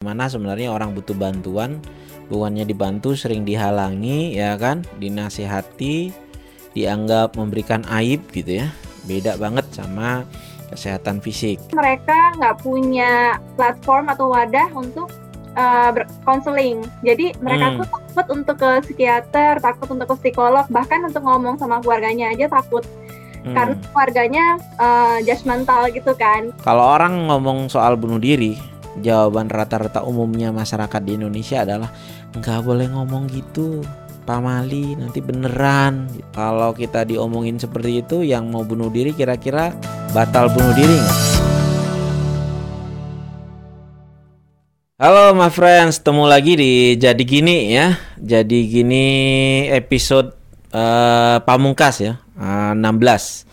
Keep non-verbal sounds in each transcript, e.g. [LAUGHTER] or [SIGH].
Mana sebenarnya orang butuh bantuan, bukannya dibantu sering dihalangi ya kan, dinasihati, dianggap memberikan aib gitu ya. Beda banget sama kesehatan fisik. Mereka nggak punya platform atau wadah untuk uh, berkonseling. Jadi mereka Hmm. tuh takut untuk ke psikiater, takut untuk ke psikolog, bahkan untuk ngomong sama keluarganya aja takut Hmm. karena keluarganya uh, judgmental gitu kan. Kalau orang ngomong soal bunuh diri, jawaban rata-rata umumnya masyarakat di Indonesia adalah nggak boleh ngomong gitu. Pamali nanti beneran. Kalau kita diomongin seperti itu, yang mau bunuh diri kira-kira batal bunuh diri nggak? Halo my friends, ketemu lagi di Jadi Gini ya. Jadi Gini episode eh, Pamungkas ya, eh, 16.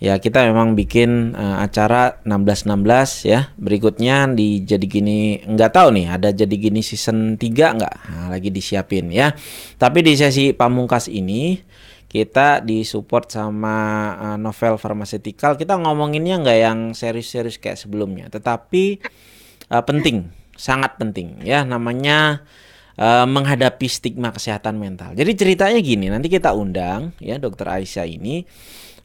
Ya kita memang bikin eh, acara 16-16 ya. Berikutnya di Jadi Gini nggak tahu nih ada Jadi Gini season 3 nggak? Nah, lagi disiapin ya. Tapi di sesi Pamungkas ini kita disupport sama eh, novel pharmaceutical. Kita ngomonginnya nggak yang serius-serius kayak sebelumnya, tetapi eh, penting, sangat penting ya. Namanya eh, menghadapi stigma kesehatan mental. Jadi ceritanya gini, nanti kita undang ya Dokter Aisyah ini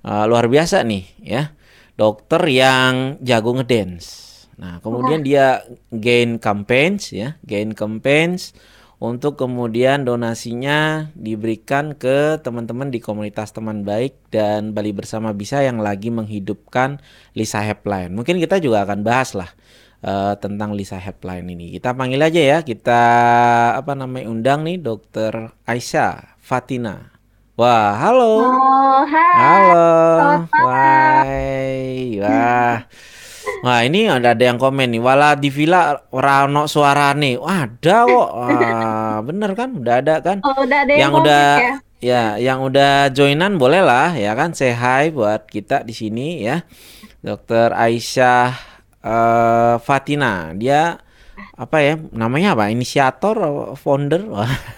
eh, luar biasa nih ya, dokter yang jago ngedance. Nah kemudian dia gain campaigns ya, gain campaigns untuk kemudian donasinya diberikan ke teman-teman di komunitas teman baik dan Bali Bersama Bisa yang lagi menghidupkan Lisa Helpline. Mungkin kita juga akan bahas lah eh, tentang Lisa Helpline ini. Kita panggil aja ya, kita apa namanya undang nih Dokter Aisyah Fatina. Wah, halo. Oh, hai. Halo. malam. Wah. Wah. Ini ada ada yang komen nih. Wala di villa ora ono suarane. Wah, ada kok. Wah, bener kan? Udah ada kan? Oh, udah ada yang Yang udah ya. ya, yang udah joinan boleh lah ya kan say hi buat kita di sini ya. Dokter Aisyah eh, Fatina. Dia apa ya? Namanya apa? Inisiator, founder?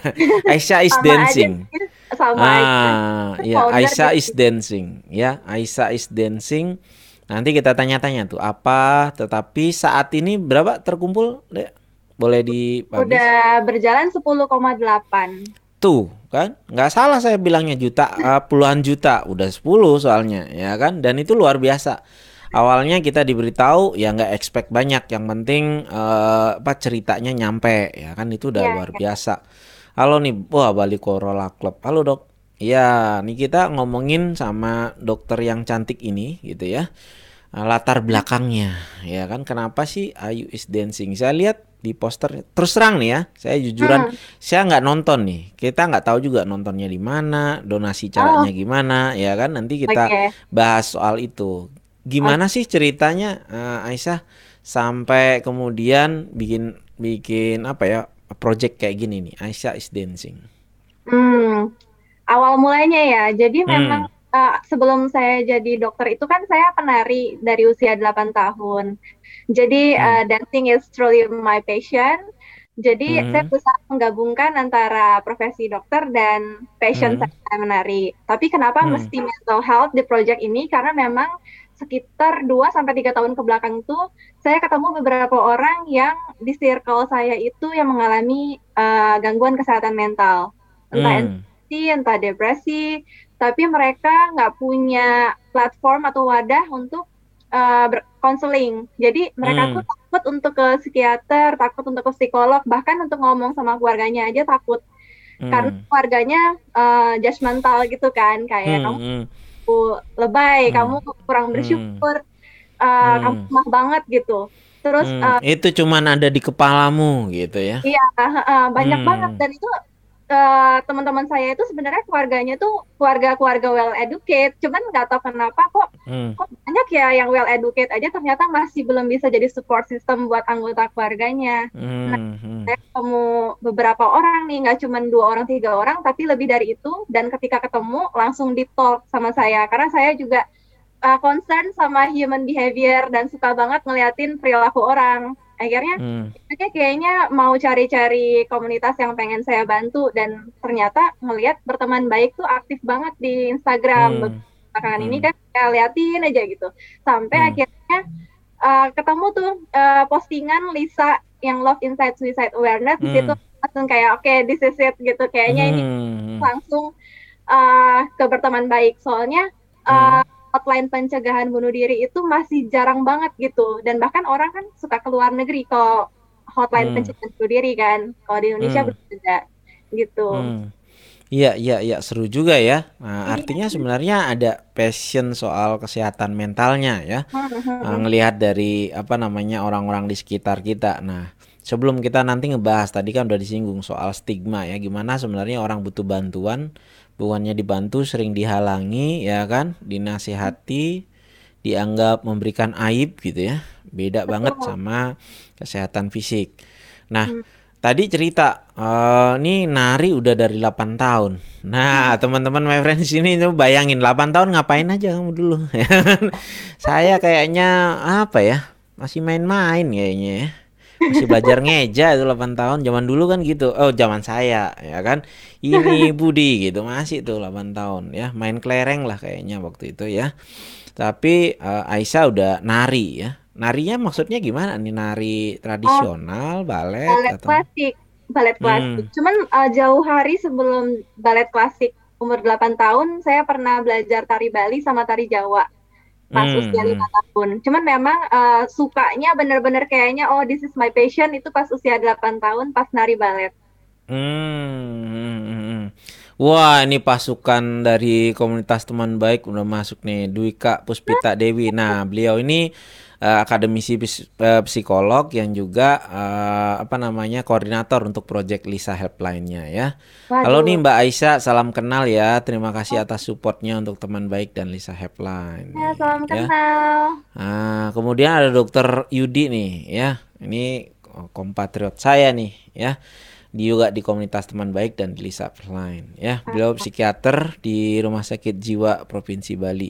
[LAUGHS] Aisyah is aja dancing. sih, sama. Ah, ya Founder Aisyah gitu. is dancing, ya Aisyah is dancing. Nanti kita tanya-tanya tuh apa. Tetapi saat ini berapa terkumpul, Dek? Boleh dipublish? Udah berjalan 10,8. Tuh, kan? Nggak salah saya bilangnya juta, eh, puluhan juta. Udah 10 soalnya, ya kan? Dan itu luar biasa. Awalnya kita diberitahu ya nggak expect banyak, yang penting eh, apa ceritanya nyampe, ya kan? Itu udah Iya, luar biasa. Halo nih, wah balik Corolla Club. Halo dok. Ya, nih kita ngomongin sama dokter yang cantik ini, gitu ya. Eh, Latar belakangnya, ya kan? Kenapa sih Ayu is dancing? Saya lihat di poster. Terus terang nih ya, saya jujuran, Hmm. saya nggak nonton nih. Kita nggak tahu juga nontonnya di mana, donasi caranya gimana, ya kan? Nanti kita Oke. bahas soal itu. Gimana sih ceritanya eh, Aisyah sampai kemudian bikin bikin apa ya project kayak gini nih Aisyah is dancing. Hmm, awal mulanya ya. Jadi Hmm. memang uh, sebelum saya jadi dokter itu kan saya penari dari usia 8 tahun. Jadi Hmm. uh, dancing is truly my passion. Jadi saya Mhm. berusaha menggabungkan antara profesi dokter dan passion Hmm. saya menari. Tapi kenapa Hmm. mesti mental health di project ini? Karena memang sekitar 2 sampai 3 tahun ke belakang tuh saya ketemu beberapa orang yang di circle saya itu yang mengalami uh, gangguan kesehatan mental. Entah Hmm. anxiety, entah depresi, tapi mereka nggak punya platform atau wadah untuk uh, berkonseling. Jadi mereka Hmm. tuh takut untuk ke psikiater, takut untuk ke psikolog, bahkan untuk ngomong sama keluarganya aja takut. Karena Hmm. keluarganya uh, judgmental gitu kan, kayak Hmm. kamu Hmm. lebay, Hmm. kamu kurang Hmm. bersyukur, uh, kamu Hmm. lemah banget gitu. Terus Hmm. uh, Itu cuman ada di kepalamu gitu ya. Iya, heeh, banyak Hmm. banget dan itu eh, teman-teman saya itu sebenarnya keluarganya tuh keluarga-keluarga well educated, cuman nggak tahu kenapa kok Hmm. kok banyak ya yang well educated aja ternyata masih belum bisa jadi support system buat anggota keluarganya. Hmm. Hmm. Saya ketemu beberapa orang nih, nggak cuma dua orang tiga orang, tapi lebih dari itu. Dan ketika ketemu langsung di talk sama saya, karena saya juga uh, concern sama human behavior dan suka banget ngeliatin perilaku orang. Akhirnya Hmm. Kayaknya mau cari-cari komunitas yang pengen saya bantu dan ternyata ngelihat berteman baik tuh aktif banget di Instagram Hmm. belakangan ini Hmm. kan saya liatin aja gitu sampai Hmm. akhirnya uh, ketemu tuh uh, postingan Lisa yang Love Inside Suicide Awareness di Hmm. situ langsung kayak oke this is it gitu kayaknya ini Hmm. langsung uh, ke berteman baik soalnya uh, hotline pencegahan bunuh diri itu masih jarang banget gitu dan bahkan orang kan suka keluar negeri kalau hotline Hmm. pencegahan bunuh diri kan kalau di Indonesia Hmm. belum ada gitu Hmm. Iya, iya, iya, seru juga ya. Nah, artinya sebenarnya ada passion soal kesehatan mentalnya ya. Nah, ngelihat dari apa namanya orang-orang di sekitar kita. Nah, sebelum kita nanti ngebahas tadi kan udah disinggung soal stigma ya, gimana sebenarnya orang butuh bantuan, bukannya dibantu sering dihalangi ya kan, dinasihati, dianggap memberikan aib gitu ya. Beda banget sama kesehatan fisik. Nah, tadi cerita eh ini nari udah dari 8 tahun. Nah, teman-teman my friends ini tuh bayangin 8 tahun ngapain aja kamu dulu. [LAUGHS] Saya kayaknya apa ya? Masih main-main kayaknya ya. Masih belajar ngeja itu 8 tahun. Zaman dulu kan gitu. Oh, zaman saya ya kan. Ini [LAUGHS] Budi gitu masih tuh 8 tahun ya. Main kelereng lah kayaknya waktu itu ya. Tapi eh, Aisyah udah nari ya. Narinya maksudnya gimana nih? Nari tradisional, balet balet atau klasik balet Hmm. klasik cuman uh, jauh hari sebelum balet klasik umur 8 tahun saya pernah belajar tari Bali sama tari Jawa usia lima tahun cuman memang uh, sukanya bener-bener kayaknya oh this is my passion itu pas usia 8 tahun pas nari balet Hmm, hmm, hmm. Wah, ini pasukan dari komunitas teman baik udah masuk nih. Dwika Puspita Dewi. Nah, beliau ini eh, akademisi pis- eh, psikolog yang juga eh, apa namanya koordinator untuk project Lisa Helpline-nya ya. Halo Waduh. nih Mbak Aisyah, salam kenal ya. Terima kasih atas supportnya untuk teman baik dan Lisa Helpline. ya salam ya. kenal Ah, kemudian ada Dokter Yudi nih, ya. Ini kompatriot saya nih, ya. Dia juga di komunitas teman baik dan di Lisa Line, ya. Beliau psikiater di Rumah Sakit Jiwa Provinsi Bali,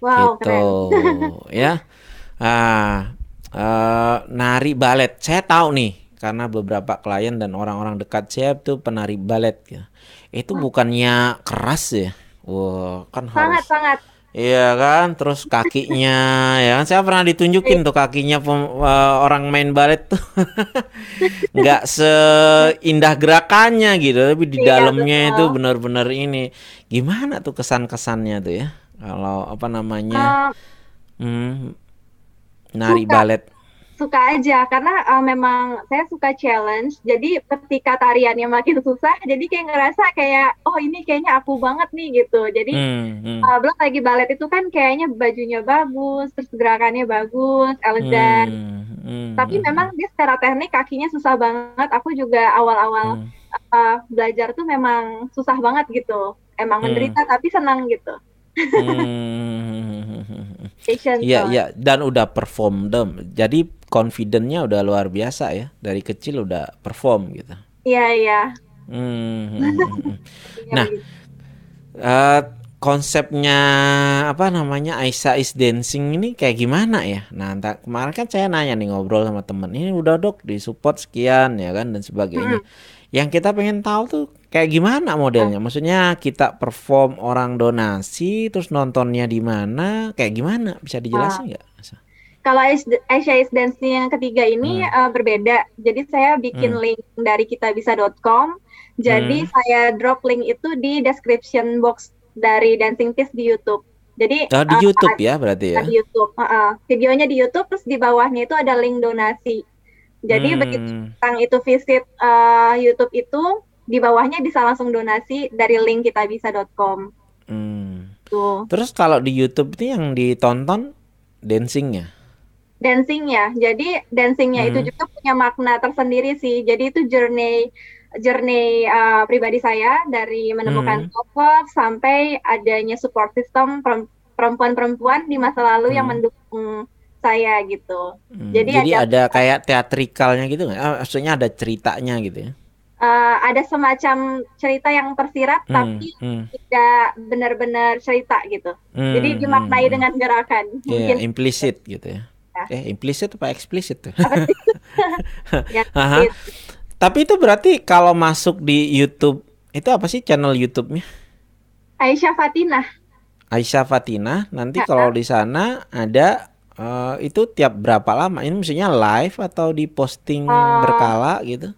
wow gitu, keren ya. [LAUGHS] Ah, eh, nari balet, saya tahu nih, karena beberapa klien dan orang-orang dekat saya itu penari balet, ya. Itu bukannya keras ya? Wah, kan sangat harus sangat. Iya kan, terus kakinya, ya kan? Saya pernah ditunjukin tuh kakinya pem- eh, orang main balet tuh. [LAUGHS] Nggak seindah gerakannya gitu, tapi di Iya, dalamnya itu betul. benar-benar ini. Gimana tuh kesan-kesannya tuh ya, kalau apa namanya, Uh, hmm, nari Suka. balet, suka aja karena uh, memang saya suka challenge. Jadi ketika tariannya makin susah jadi kayak ngerasa kayak oh ini kayaknya aku banget nih gitu. Jadi hmm, hmm, uh, belum lagi balet itu kan kayaknya bajunya bagus terus gerakannya bagus elegan. Hmm, hmm, tapi hmm, memang dia secara teknik kakinya susah banget. Aku juga awal-awal hmm. uh, belajar tuh memang susah banget gitu. Emang Hmm. menderita tapi senang gitu. Hmm. Iya, soalnya. iya, dan udah perform dem. Jadi confident-nya udah luar biasa ya. Dari kecil udah perform gitu. iya iya Hmm, hmm, hmm, hmm. [LAUGHS] Iya, Nah. Eh, konsepnya apa namanya Aisyah is dancing ini kayak gimana ya? Nah, entah, kemarin kan saya nanya nih ngobrol sama temen ini udah dok di support sekian ya kan dan sebagainya. Yang kita pengen tahu tuh kayak gimana modelnya? Maksudnya kita perform orang donasi terus nontonnya di mana? Kayak gimana? Bisa dijelasin nggak? Kalau Aish- Aisyah is Dancing yang ketiga ini uh, berbeda. Jadi saya bikin Hmm. link dari kitabisa.com. Jadi Hmm. saya drop link itu di description box dari Dancing Piece di YouTube. Jadi Oh, di uh, YouTube ya berarti ya? di YouTube. Uh, uh. Videonya di YouTube terus di bawahnya itu ada link donasi. Jadi Hmm. begitu orang itu visit uh, YouTube itu di bawahnya bisa langsung donasi dari link kitabisa.com. Hmm. Tuh. Terus kalau di YouTube itu yang ditonton dancingnya? dancingnya. Jadi dancingnya itu Hmm. juga punya makna tersendiri sih. Jadi itu journey journey uh, pribadi saya dari menemukan Hmm. self sampai adanya support system perem- perempuan-perempuan di masa lalu yang Hmm. mendukung saya gitu. Hmm, Jadi Jadi, ada- ada kayak teatrikalnya gitu nggak? Ah, maksudnya ada ceritanya gitu ya? Uh, ada semacam cerita yang tersirat Hmm, tapi hmm, tidak benar-benar cerita gitu. hmm, Jadi dimaknai hmm, dengan gerakan. hmm. Iya, Mungkin implisit gitu ya. Ya. Eh, implisit apa eksplisit tuh? [LAUGHS] ya, Aha. gitu. Tapi itu berarti kalau masuk di YouTube itu apa sih channel YouTube-nya? Aisyah Fatinah. Aisyah Fatina. Nanti Ya. kalau di sana ada uh, itu tiap berapa lama? Ini maksudnya live atau di posting Uh, berkala gitu?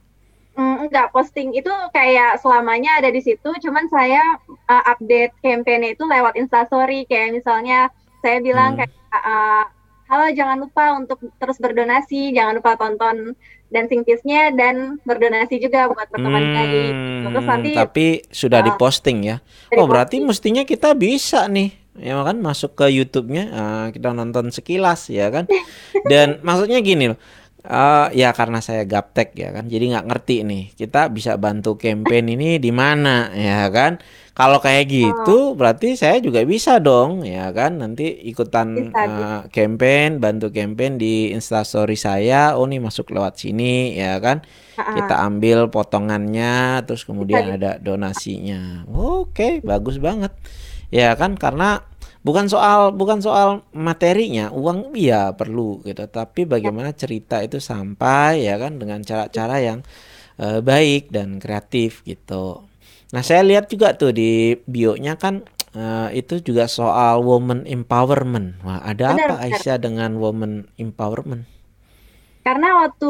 Mm, enggak posting itu kayak selamanya ada di situ, cuman saya uh, update campaign itu lewat Instastory kayak misalnya saya bilang Hmm. kayak uh, halo jangan lupa untuk terus berdonasi, jangan lupa tonton Dancing Kids-nya dan berdonasi juga buat baik. Terus Hmm, nanti tapi sudah uh, diposting ya. Oh, berarti mestinya kita bisa nih, ya kan masuk ke YouTube-nya, ah, kita nonton sekilas ya kan. [LAUGHS] Dan maksudnya gini loh, eh, ya karena saya gaptek ya kan, jadi nggak ngerti nih. Kita bisa bantu campaign ini di mana ya kan? Kalau kayak Oh, gitu, berarti saya juga bisa dong ya kan. Nanti ikutan bisa eh, campaign, bantu campaign di Instastory saya. Oh nih masuk lewat sini ya kan. Kita ambil potongannya, terus kemudian di ada donasinya. Oke, bagus banget. Ya kan, karena bukan soal bukan soal materinya, uang iya perlu gitu, tapi ya, bagaimana cerita itu sampai ya kan dengan cara-cara yang eh, baik dan kreatif gitu. Nah, saya lihat juga tuh di bio-nya kan eh, itu juga soal woman empowerment. Wah, ada benar apa benar. Aisyah dengan woman empowerment? Karena waktu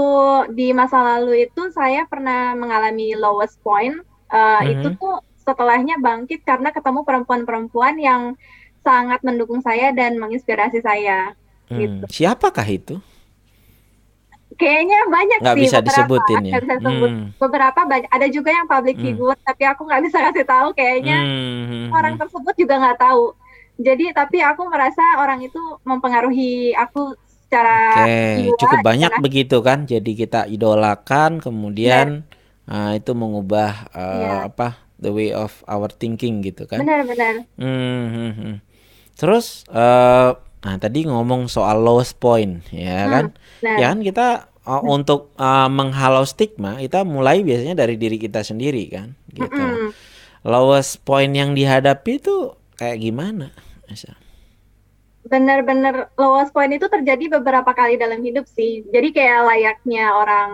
di masa lalu itu saya pernah mengalami lowest point. Eh, itu Mhm. tuh setelahnya bangkit karena ketemu perempuan-perempuan yang sangat mendukung saya dan menginspirasi saya gitu. Hmm, siapakah itu? Kayaknya banyak Nggak sih bisa beberapa, disebutin ya. bisa sebut. Hmm, Beberapa banyak. Ada juga yang public hmm, figure, tapi aku nggak bisa kasih tahu. Kayaknya hmm, orang hmm. tersebut juga nggak tahu. Jadi, tapi aku merasa orang itu mempengaruhi aku secara Oke, jiwa cukup banyak aku begitu kan. Jadi kita idolakan, kemudian ah, itu mengubah eh, Iya, apa the way of our thinking gitu kan. benar-benar. Hmm, hmm, hmm. Terus eh nah tadi ngomong soal lowest point ya Hmm, kan? benar. Ya kan kita eh, untuk eh, menghalau stigma kita mulai biasanya dari diri kita sendiri kan gitu. Mm-mm. Lowest point yang dihadapi itu kayak gimana? Aisyah? Benar-benar lowest point itu terjadi beberapa kali dalam hidup sih. Jadi kayak layaknya orang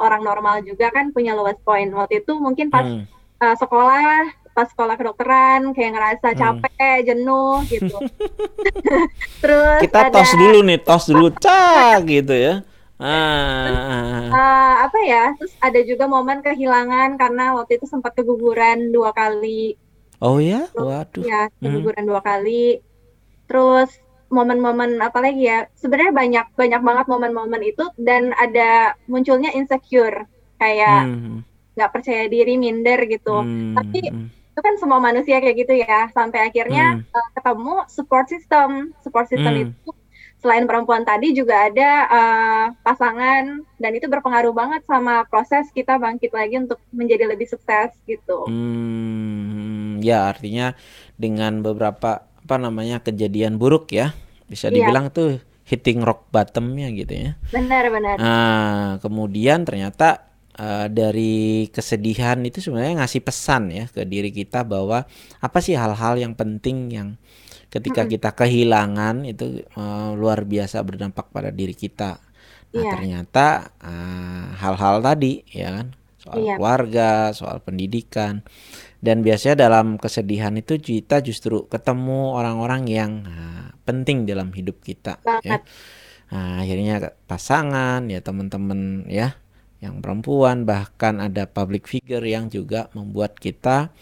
orang normal juga kan punya lowest point. Waktu itu mungkin pas Hmm, uh, sekolah, pas sekolah kedokteran kayak ngerasa hmm. capek, jenuh gitu. [LAUGHS] [LAUGHS] Terus Kita ada tos dulu nih, tos dulu, [LAUGHS] cak gitu ya. Ah, uh, apa ya? Terus ada juga momen kehilangan karena waktu itu sempat keguguran dua kali. oh ya, Terus waduh. ya Hmm, keguguran dua kali. Terus momen-momen apa lagi ya? Sebenarnya banyak banyak banget momen-momen itu dan ada munculnya insecure kayak hmm, nggak percaya diri, minder gitu. Tapi hmm, hmm, itu kan semua manusia kayak gitu ya. Sampai akhirnya hmm, uh, ketemu support system. Support system hmm. itu selain perempuan tadi juga ada uh, pasangan dan itu berpengaruh banget sama proses kita bangkit lagi untuk menjadi lebih sukses gitu. Hmm, ya artinya dengan beberapa apa namanya kejadian buruk ya, bisa Iya, dibilang tuh hitting rock bottomnya gitu ya. benar-benar. Nah, kemudian ternyata eh, dari kesedihan itu sebenarnya ngasih pesan ya ke diri kita bahwa apa sih hal-hal yang penting yang ketika Mm-mm. kita kehilangan itu eh, luar biasa berdampak pada diri kita. Nah, Iya, ternyata eh, hal-hal tadi ya kan, soal iya, keluarga, soal pendidikan, dan biasanya dalam kesedihan itu kita justru ketemu orang-orang yang eh, penting dalam hidup kita ya. banget. Nah, akhirnya pasangan ya teman-teman ya yang perempuan bahkan ada public figure yang juga membuat kita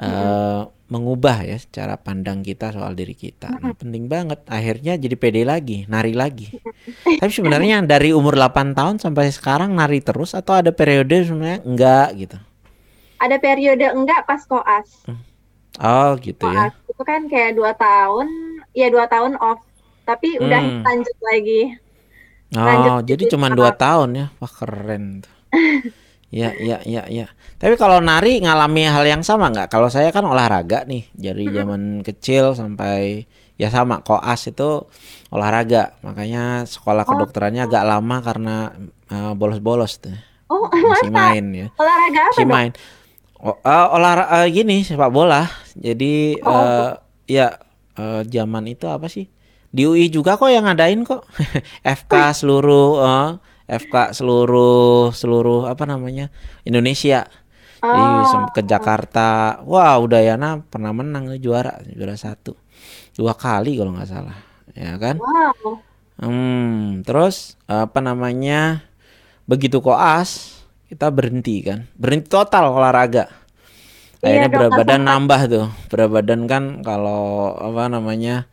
Mm-mm. eh, mengubah ya cara pandang kita soal diri kita. Nah, penting banget. Akhirnya jadi pede lagi, nari lagi. Tapi sebenarnya [LAUGHS] dari umur 8 tahun sampai sekarang nari terus atau ada periode sebenarnya enggak gitu. Ada periode enggak pas koas. Hmm. Oh, gitu ya. Koas itu kan kayak dua tahun, ya dua tahun off. Tapi udah Hmm. lanjut lagi, Oh, jadi jadi cuma dua tahun ya. Wah, keren tuh. Ya, ya, ya, ya. Tapi kalau nari ngalami hal yang sama nggak? Kalau saya kan olahraga nih, dari zaman kecil sampai ya sama koas itu olahraga. Makanya sekolah Oh, kedokterannya agak lama karena eh, bolos-bolos tuh. oh Masih [LAUGHS] main ya, olahraga apa masih main. Oh, eh, olahraga gini sepak bola. Jadi Oh, eh ya eh, zaman itu apa sih? Di UI juga kok yang ngadain kok. [LAUGHS] FK seluruh eh, FK seluruh seluruh apa namanya Indonesia. Jadi sem- ke oh, Jakarta. Wah, Udayana pernah menang juara juara satu dua kali kalau nggak salah, ya kan? wow. Hmm, terus apa namanya? Begitu koas, kita berhenti kan. Berhenti total olahraga. Akhirnya Iya berat badan nambah tuh. Berat badan kan kalau apa namanya?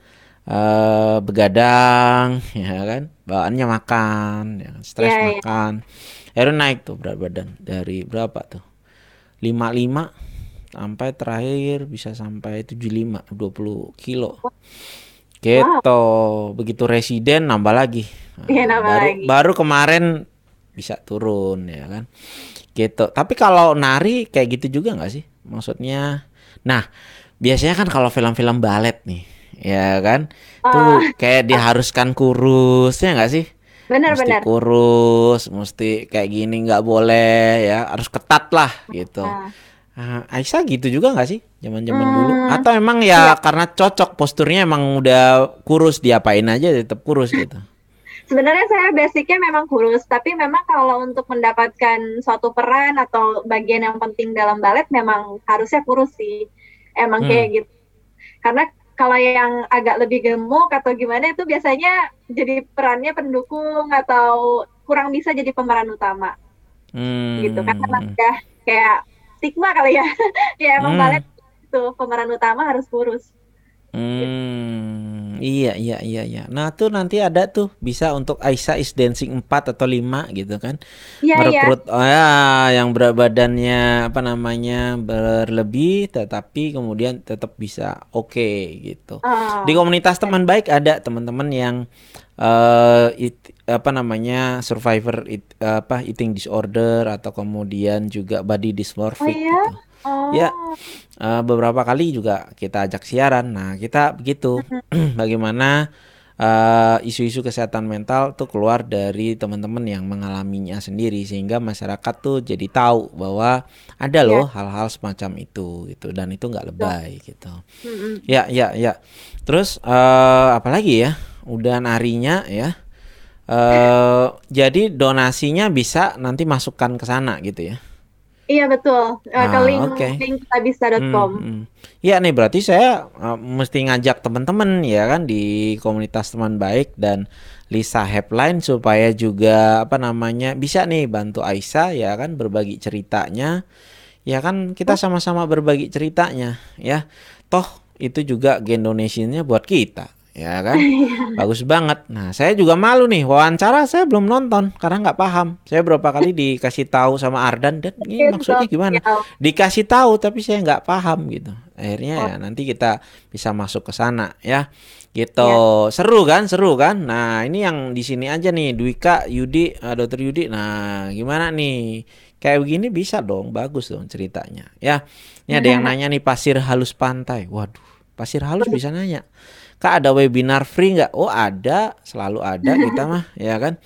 Eh begadang [LAUGHS] ya kan? Bawaannya makan ya kan, stres Iya, iya. makan. Akhirnya naik tuh berat badan. Dari berapa tuh? 55 sampai terakhir bisa sampai 75 20 kilo. Gitu. Begitu residen nambah lagi. Nah, Iya, nambah baru lagi. baru kemarin bisa turun ya kan? Gitu. Tapi kalau nari kayak gitu juga nggak sih? Maksudnya nah biasanya kan kalau film-film balet nih ya kan? Tuh kayak diharuskan kurus ya nggak sih? Mesti Benar-benar. kurus mesti kayak gini nggak boleh ya. Harus ketat lah gitu. Nah, Ah, Aisyah gitu juga nggak sih zaman-zaman Hmm, dulu atau emang ya karena cocok posturnya emang udah kurus diapain aja tetap kurus gitu? Sebenarnya saya basicnya memang kurus, tapi memang kalau untuk mendapatkan suatu peran atau bagian yang penting dalam balet memang harusnya kurus sih. Emang Hmm. kayak gitu. Karena kalau yang agak lebih gemuk atau gimana itu biasanya jadi perannya pendukung atau kurang bisa jadi pemeran utama hmm. gitu. Karena udah kayak stigma kali ya. [LAUGHS] ya emang Hmm. balet itu pemeran utama harus kurus. Hmm, iya iya iya iya. Nah, tuh nanti ada tuh bisa untuk Aisyah is dancing 4 atau 5 gitu kan. Iya, iya. Merekrut oh ya yang berat badannya apa namanya berlebih tetapi kemudian tetap bisa oke gitu. Oh, Di komunitas teman baik ada teman-teman yang eh it- apa namanya survivor it- apa eating disorder atau kemudian juga body oh dysmorphic iya? gitu. Oh. Ya, eh, beberapa kali juga kita ajak siaran. Nah, kita begitu [CLEARS THROAT] bagaimana eh, isu-isu kesehatan mental tuh keluar dari teman-teman yang mengalaminya sendiri sehingga masyarakat tuh jadi tahu bahwa ada loh hal-hal semacam itu gitu dan itu nggak lebay gitu. Ya, ya, ya. Terus eh apalagi ya? Udah narinya ya. eh jadi donasinya bisa nanti masukkan ke sana gitu ya. Iya betul. Ke Ah, link oke. link kitabisa.com. Hmm, hmm. Ya nih berarti saya uh, mesti ngajak teman-teman ya kan di komunitas teman baik dan Lisa Hepline supaya juga apa namanya bisa nih bantu Aisyah ya kan berbagi ceritanya. Ya kan kita sama-sama berbagi ceritanya ya. Toh itu juga gen donation-nya buat kita ya kan. Bagus banget. Nah, saya juga malu nih. Wawancara saya belum nonton karena nggak paham. Saya berapa kali dikasih tahu sama Ardan dan ini Iya, maksudnya gimana? Ya, dikasih tahu tapi saya nggak paham gitu. Akhirnya ya nanti kita bisa masuk ke sana ya. Gitu. Seru kan? Seru kan? Nah ini yang di sini aja nih. Dwika Yudi eh, Dokter Yudi. Nah gimana nih? Kayak begini bisa dong. Bagus dong ceritanya. Ya ini ada yang nanya nih pasir halus pantai. Waduh pasir halus bisa nanya kak ada webinar free nggak? Oh ada. Selalu ada [LAUGHS] kita mah ya kan?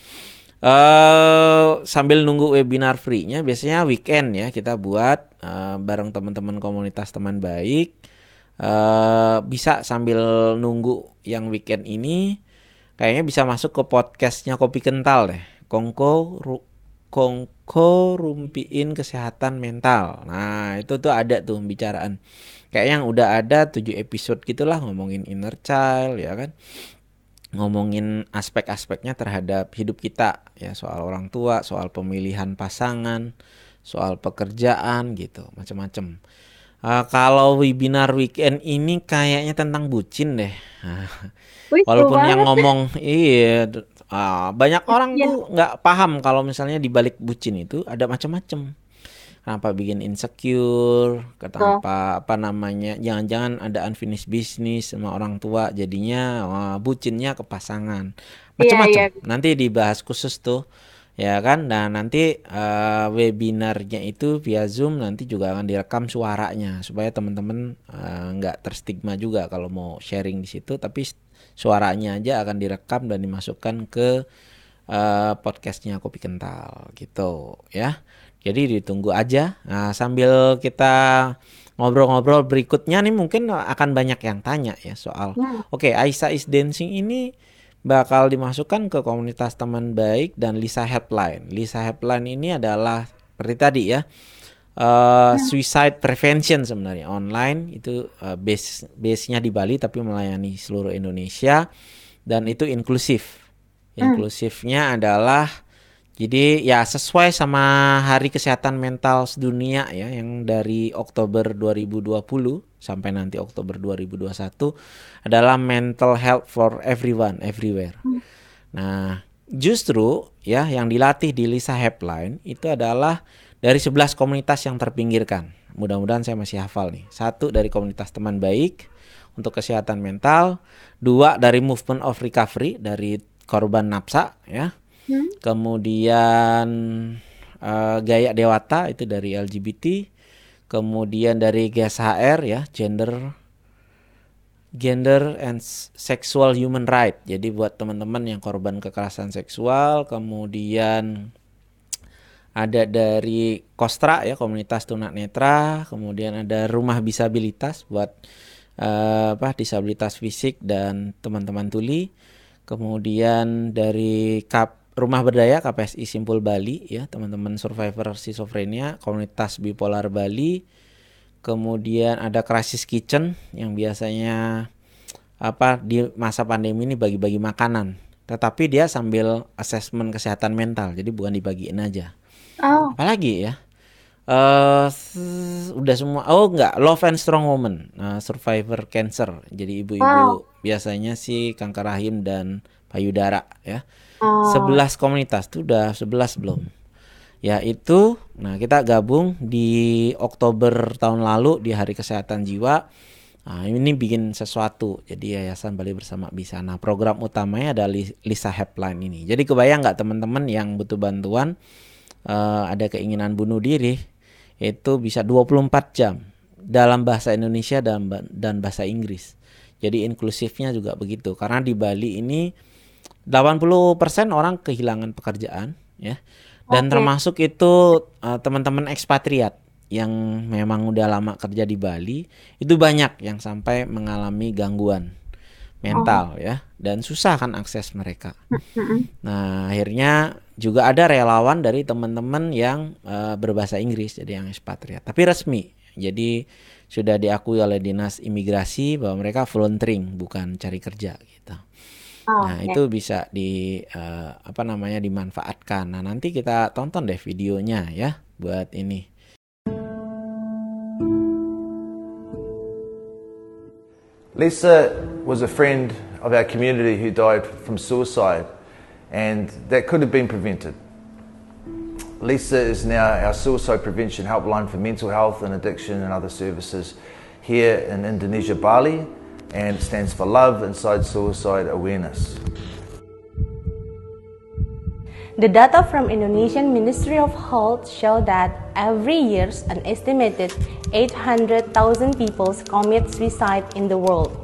Eh sambil nunggu webinar free-nya biasanya weekend ya kita buat eh, bareng teman-teman komunitas teman baik. Eh bisa sambil nunggu yang weekend ini kayaknya bisa masuk ke podcastnya kopi kental deh. Kongko Ru- Kongko rumpiin kesehatan mental. Nah itu tuh ada tuh pembicaraan kayak yang udah ada 7 episode gitulah ngomongin inner child ya kan ngomongin aspek-aspeknya terhadap hidup kita ya soal orang tua, soal pemilihan pasangan, soal pekerjaan gitu, macam-macam. Eh, kalau webinar weekend ini kayaknya tentang bucin deh. Wih, seru Walaupun yang banget. ngomong iya ah, banyak orang Iya. tuh nggak paham kalau misalnya di balik bucin itu ada macam-macam. Kenapa bikin insecure? Kenapa apa namanya? Jangan-jangan ada unfinished business sama orang tua jadinya wah, bucinnya ke pasangan. Macam-macam. iya. Nanti dibahas khusus tuh. Ya kan? Dan nanti eh, webinarnya itu via Zoom nanti juga akan direkam suaranya supaya teman-teman eh, nggak terstigma juga kalau mau sharing di situ tapi suaranya aja akan direkam dan dimasukkan ke eh, podcastnya Kopi Kental gitu ya. Jadi ditunggu aja. Nah, sambil kita ngobrol-ngobrol berikutnya nih mungkin akan banyak yang tanya ya soal Hmm. oke Aisyah is dancing ini bakal dimasukkan ke komunitas teman baik dan Lisa Helpline. Lisa Helpline ini adalah seperti tadi ya eh, suicide prevention sebenarnya online itu eh, base base-nya di Bali tapi melayani seluruh Indonesia dan itu inklusif Inklusifnya adalah jadi ya sesuai sama Hari Kesehatan Mental Sedunia ya yang dari Oktober 2020 sampai nanti Oktober 2021 adalah mental health for everyone everywhere. Nah, justru ya yang dilatih di Lisa Helpline itu adalah dari 11 komunitas yang terpinggirkan. Mudah-mudahan saya masih hafal nih. Satu dari komunitas teman baik untuk kesehatan mental, dua dari Movement of Recovery dari korban nafsa ya Hmm? Kemudian uh, Gaya Dewata itu dari LGBT. Kemudian dari GSHR ya, gender gender and sexual human right. Jadi buat teman-teman yang korban kekerasan seksual, kemudian ada dari Kostra ya komunitas tunanetra, kemudian ada rumah disabilitas buat uh, apa disabilitas fisik dan teman-teman tuli. Kemudian dari Kap Rumah Berdaya KPSI Simpul Bali ya teman-teman survivor schizophrenia komunitas bipolar Bali. Kemudian ada Crisis Kitchen yang biasanya apa di masa pandemi ini bagi-bagi makanan. Tetapi dia sambil asesmen kesehatan mental jadi bukan dibagiin aja. Oh. apalagi ya uh, udah semua oh enggak love and strong woman uh, survivor cancer. Jadi ibu-ibu wow. biasanya sih kanker rahim dan payudara ya Oh. 11 komunitas tuh udah 11 belum. Ya itu, nah kita gabung di Oktober tahun lalu di Hari Kesehatan Jiwa. Nah, ini bikin sesuatu. Jadi Yayasan Bali Bersama bisa. Nah program utamanya adalah Lisa Helpline ini. Jadi kebayang nggak teman-teman yang butuh bantuan, uh, ada keinginan bunuh diri, itu bisa 24 jam dalam bahasa Indonesia dan, dan bahasa Inggris. Jadi inklusifnya juga begitu. Karena di Bali ini 80% orang kehilangan pekerjaan ya. Dan okay. termasuk itu uh, teman-teman ekspatriat yang memang udah lama kerja di Bali itu banyak yang sampai mengalami gangguan mental oh. ya dan susah kan akses mereka. Nah, akhirnya juga ada relawan dari teman-teman yang uh, berbahasa Inggris jadi yang ekspatriat, tapi resmi. Jadi sudah diakui oleh Dinas Imigrasi bahwa mereka volunteering bukan cari kerja gitu. Oh, nah, okay. itu bisa di uh, apa namanya dimanfaatkan. Nah, nanti kita tonton deh videonya ya buat ini. Lisa was a friend of our community who died from suicide and that could have been prevented. Lisa is now our suicide prevention helpline for mental health and addiction and other services here in Indonesia, Bali, and it stands for Love Inside Suicide Awareness. The data from Indonesian Ministry of Health show that every year an estimated 800,000 people commit suicide in the world.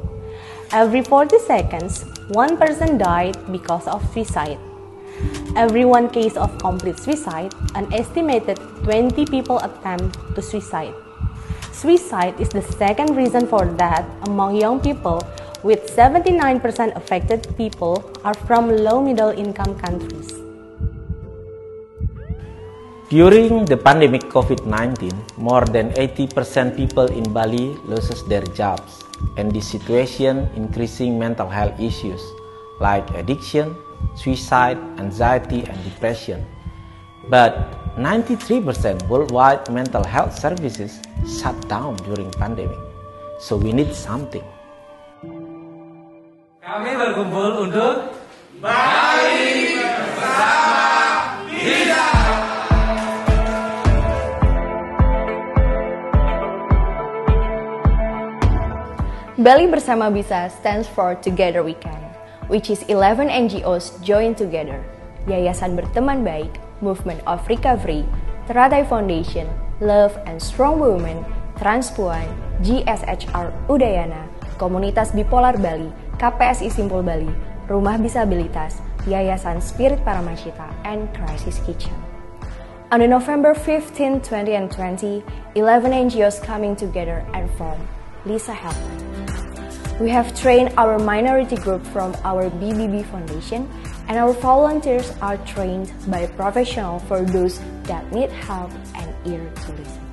Every 40 seconds, one person died because of suicide. Every one case of complete suicide, an estimated 20 people attempt to suicide. Suicide is the second reason for death among young people, with 79% affected people are from low middle income countries. During the pandemic COVID-19, more than 80% people in Bali loses their jobs, and this situation increasing mental health issues like addiction, suicide, anxiety, and depression. But 93% worldwide mental health services shut down during pandemic. So we need something. Kami berkumpul untuk Bali bersama Bisa. Bali Bersama Bisa stands for Together We Can, which is 11 NGOs joined together. Yayasan Berteman Baik, Movement of Recovery, Teratai Foundation, Love and Strong Women, Transpuan, GSHR Udayana, Komunitas Bipolar Bali, KPSI Simpul Bali, Rumah Disabilitas, Yayasan Spirit Paramacita, and Crisis Kitchen. On November 15, 2020, 11 NGOs coming together and form Lisa Helpline. We have trained our minority group from our BBB Foundation and our volunteers are trained by professionals for those that need help and ear to listen.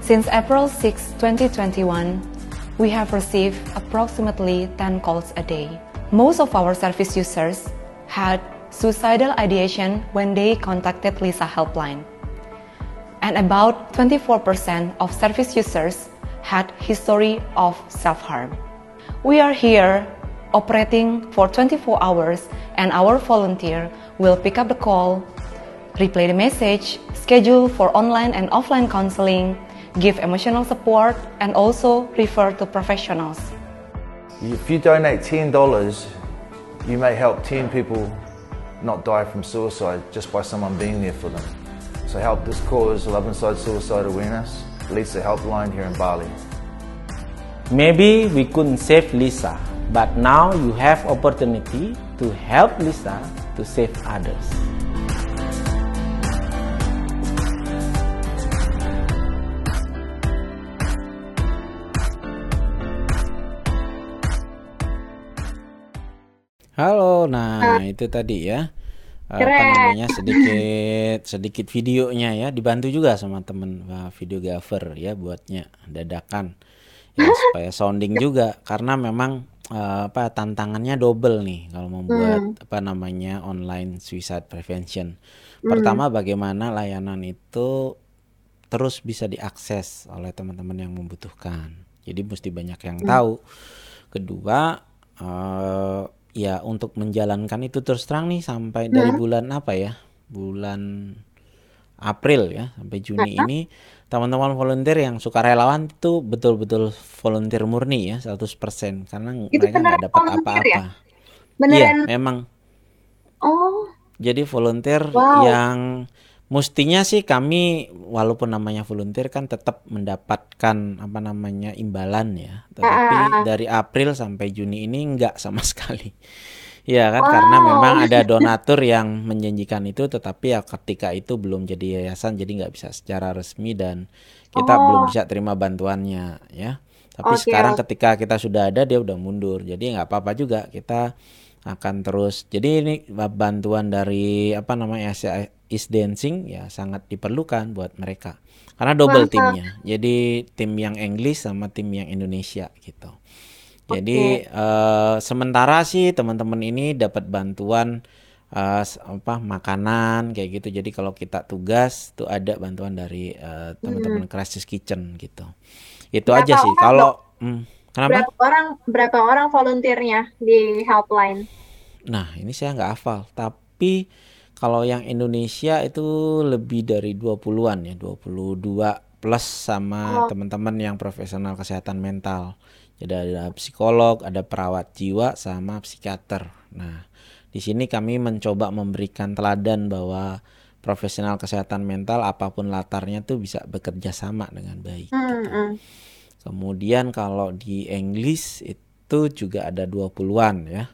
Since April 6, 2021, we have received approximately 10 calls a day most of our service users had suicidal ideation when they contacted Lisa helpline. And about 24% of service users had history of self-harm. We are here operating for 24 hours and our volunteer will pick up the call, replay the message, schedule for online and offline counseling, give emotional support, and also refer to professionals. If you donate $10, you may help 10 people not die from suicide just by someone being there for them. So help this cause, Love Inside Suicide Awareness, Lisa Helpline here in Bali. Maybe we couldn't save Lisa, but now you have opportunity to help Lisa to save others. Halo, nah itu tadi ya. Apa Keren. namanya sedikit sedikit videonya ya dibantu juga sama temen uh, videographer ya buatnya dadakan ya [LAUGHS] supaya sounding juga karena memang uh, apa tantangannya double nih kalau membuat apa namanya online suicide prevention. Pertama bagaimana layanan itu terus bisa diakses oleh teman-teman yang membutuhkan. Jadi mesti banyak yang tahu. Kedua eh, ya untuk menjalankan itu terus terang nih sampai dari bulan apa ya? Bulan April ya sampai Juni ini teman-teman volunteer yang suka relawan itu betul-betul volunteer murni ya 100% karena Itu mereka nggak dapat volunteer apa-apa. ya? Iya, memang Oh, jadi volunteer Wow. yang mestinya sih kami walaupun namanya volunteer kan tetap mendapatkan apa namanya imbalan ya. Tetapi dari April sampai Juni ini enggak sama [LAUGHS] sekali. Ya kan karena Wow. memang ada donatur yang menjanjikan itu tetapi ya ketika itu belum jadi yayasan jadi nggak bisa secara resmi dan kita belum bisa terima bantuannya ya. Tapi Oke, sekarang ketika kita sudah ada dia udah mundur. Jadi nggak apa-apa juga kita akan terus. Jadi ini bantuan dari apa namanya is dancing ya sangat diperlukan buat mereka. Karena double timnya. Jadi tim yang English sama tim yang Indonesia gitu. Jadi eh, sementara sih teman-teman ini dapat bantuan s- apa makanan kayak gitu. Jadi kalau kita tugas tuh ada bantuan dari eh, teman-teman Crisis Kitchen gitu. Itu Berapa aja sih. Kalau hmm, kenapa? berapa orang berapa orang volunteernya di helpline? Nah, ini saya nggak hafal, tapi kalau yang Indonesia itu lebih dari 20-an ya, 22 plus sama teman-teman yang profesional kesehatan mental. Jadi ada psikolog, ada perawat jiwa sama psikiater. Nah, di sini kami mencoba memberikan teladan bahwa profesional kesehatan mental apa pun latarnya tuh bisa bekerja sama dengan baik. Hmm, gitu. hmm. Kemudian kalau di English itu juga ada 20-an ya.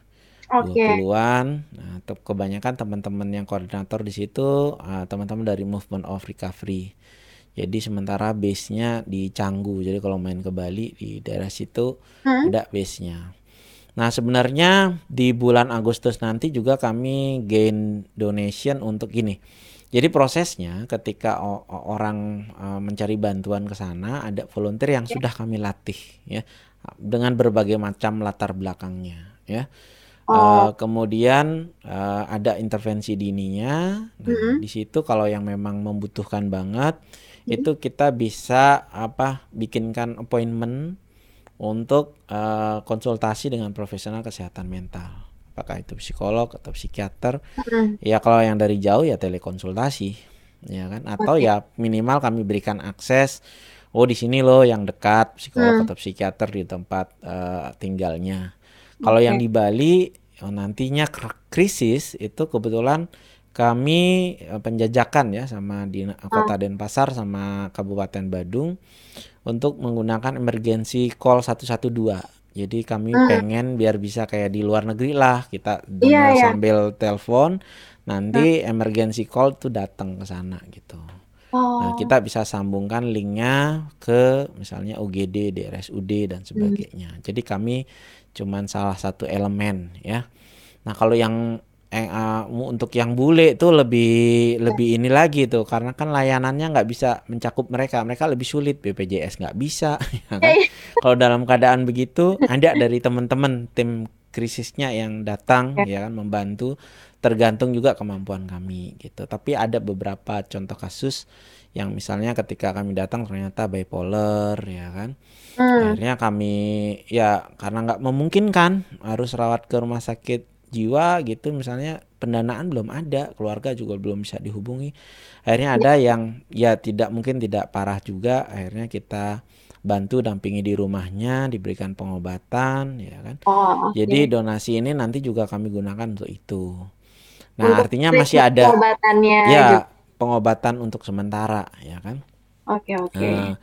Oke. 20-an. Nah, kebanyakan teman-teman yang koordinator di situ ah, teman-teman dari Movement of Recovery. Jadi sementara base-nya di Canggu. Jadi kalau main ke Bali di daerah situ ada base-nya. Nah, sebenarnya di bulan Agustus nanti juga kami gain donation untuk ini. Jadi prosesnya ketika orang eh, mencari bantuan ke sana ada volunteer yang sudah kami latih ya dengan berbagai macam latar belakangnya ya. Eh, kemudian eh, ada intervensi dininya. Nah, di situ kalau yang memang membutuhkan banget itu kita bisa apa bikinkan appointment untuk eh, konsultasi dengan profesional kesehatan mental. Apakah itu psikolog atau psikiater? Ya kalau yang dari jauh ya telekonsultasi, ya kan? Atau ya minimal kami berikan akses. Oh di sini loh yang dekat psikolog atau psikiater di tempat eh, tinggalnya. Kalau yang di Bali oh, nantinya kr- krisis itu kebetulan kami eh, penjajakan ya sama di Kota Denpasar sama Kabupaten Badung untuk menggunakan emergency call 112. Jadi kami pengen biar bisa kayak di luar negeri lah kita Iya, iya. sambil telepon nanti emergency call tuh datang ke sana gitu. Oh, Nah, kita bisa sambungkan linknya ke misalnya UGD, DRSUD dan sebagainya. Jadi kami cuman salah satu elemen ya. Nah, kalau yang eh, mu- untuk yang bule itu lebih lebih ini lagi tuh karena kan layanannya nggak bisa mencakup mereka. Mereka lebih sulit BPJS nggak bisa. [LAUGHS] ya kan? Kalau dalam keadaan begitu, ada dari teman-teman tim krisisnya yang datang Ya. ya kan membantu tergantung juga kemampuan kami gitu. Tapi ada beberapa contoh kasus yang misalnya ketika kami datang ternyata bipolar ya kan. Hmm. Akhirnya kami ya karena nggak memungkinkan harus rawat ke rumah sakit jiwa gitu misalnya pendanaan belum ada, keluarga juga belum bisa dihubungi. Akhirnya ada yang ya tidak mungkin tidak parah juga, akhirnya kita bantu dampingi di rumahnya, diberikan pengobatan ya kan. Oh, oke. Jadi donasi ini nanti juga kami gunakan untuk itu. Nah, Untuk artinya masih ada pengobatannya ya juga. pengobatan untuk sementara ya kan. Oke, oke. Nah,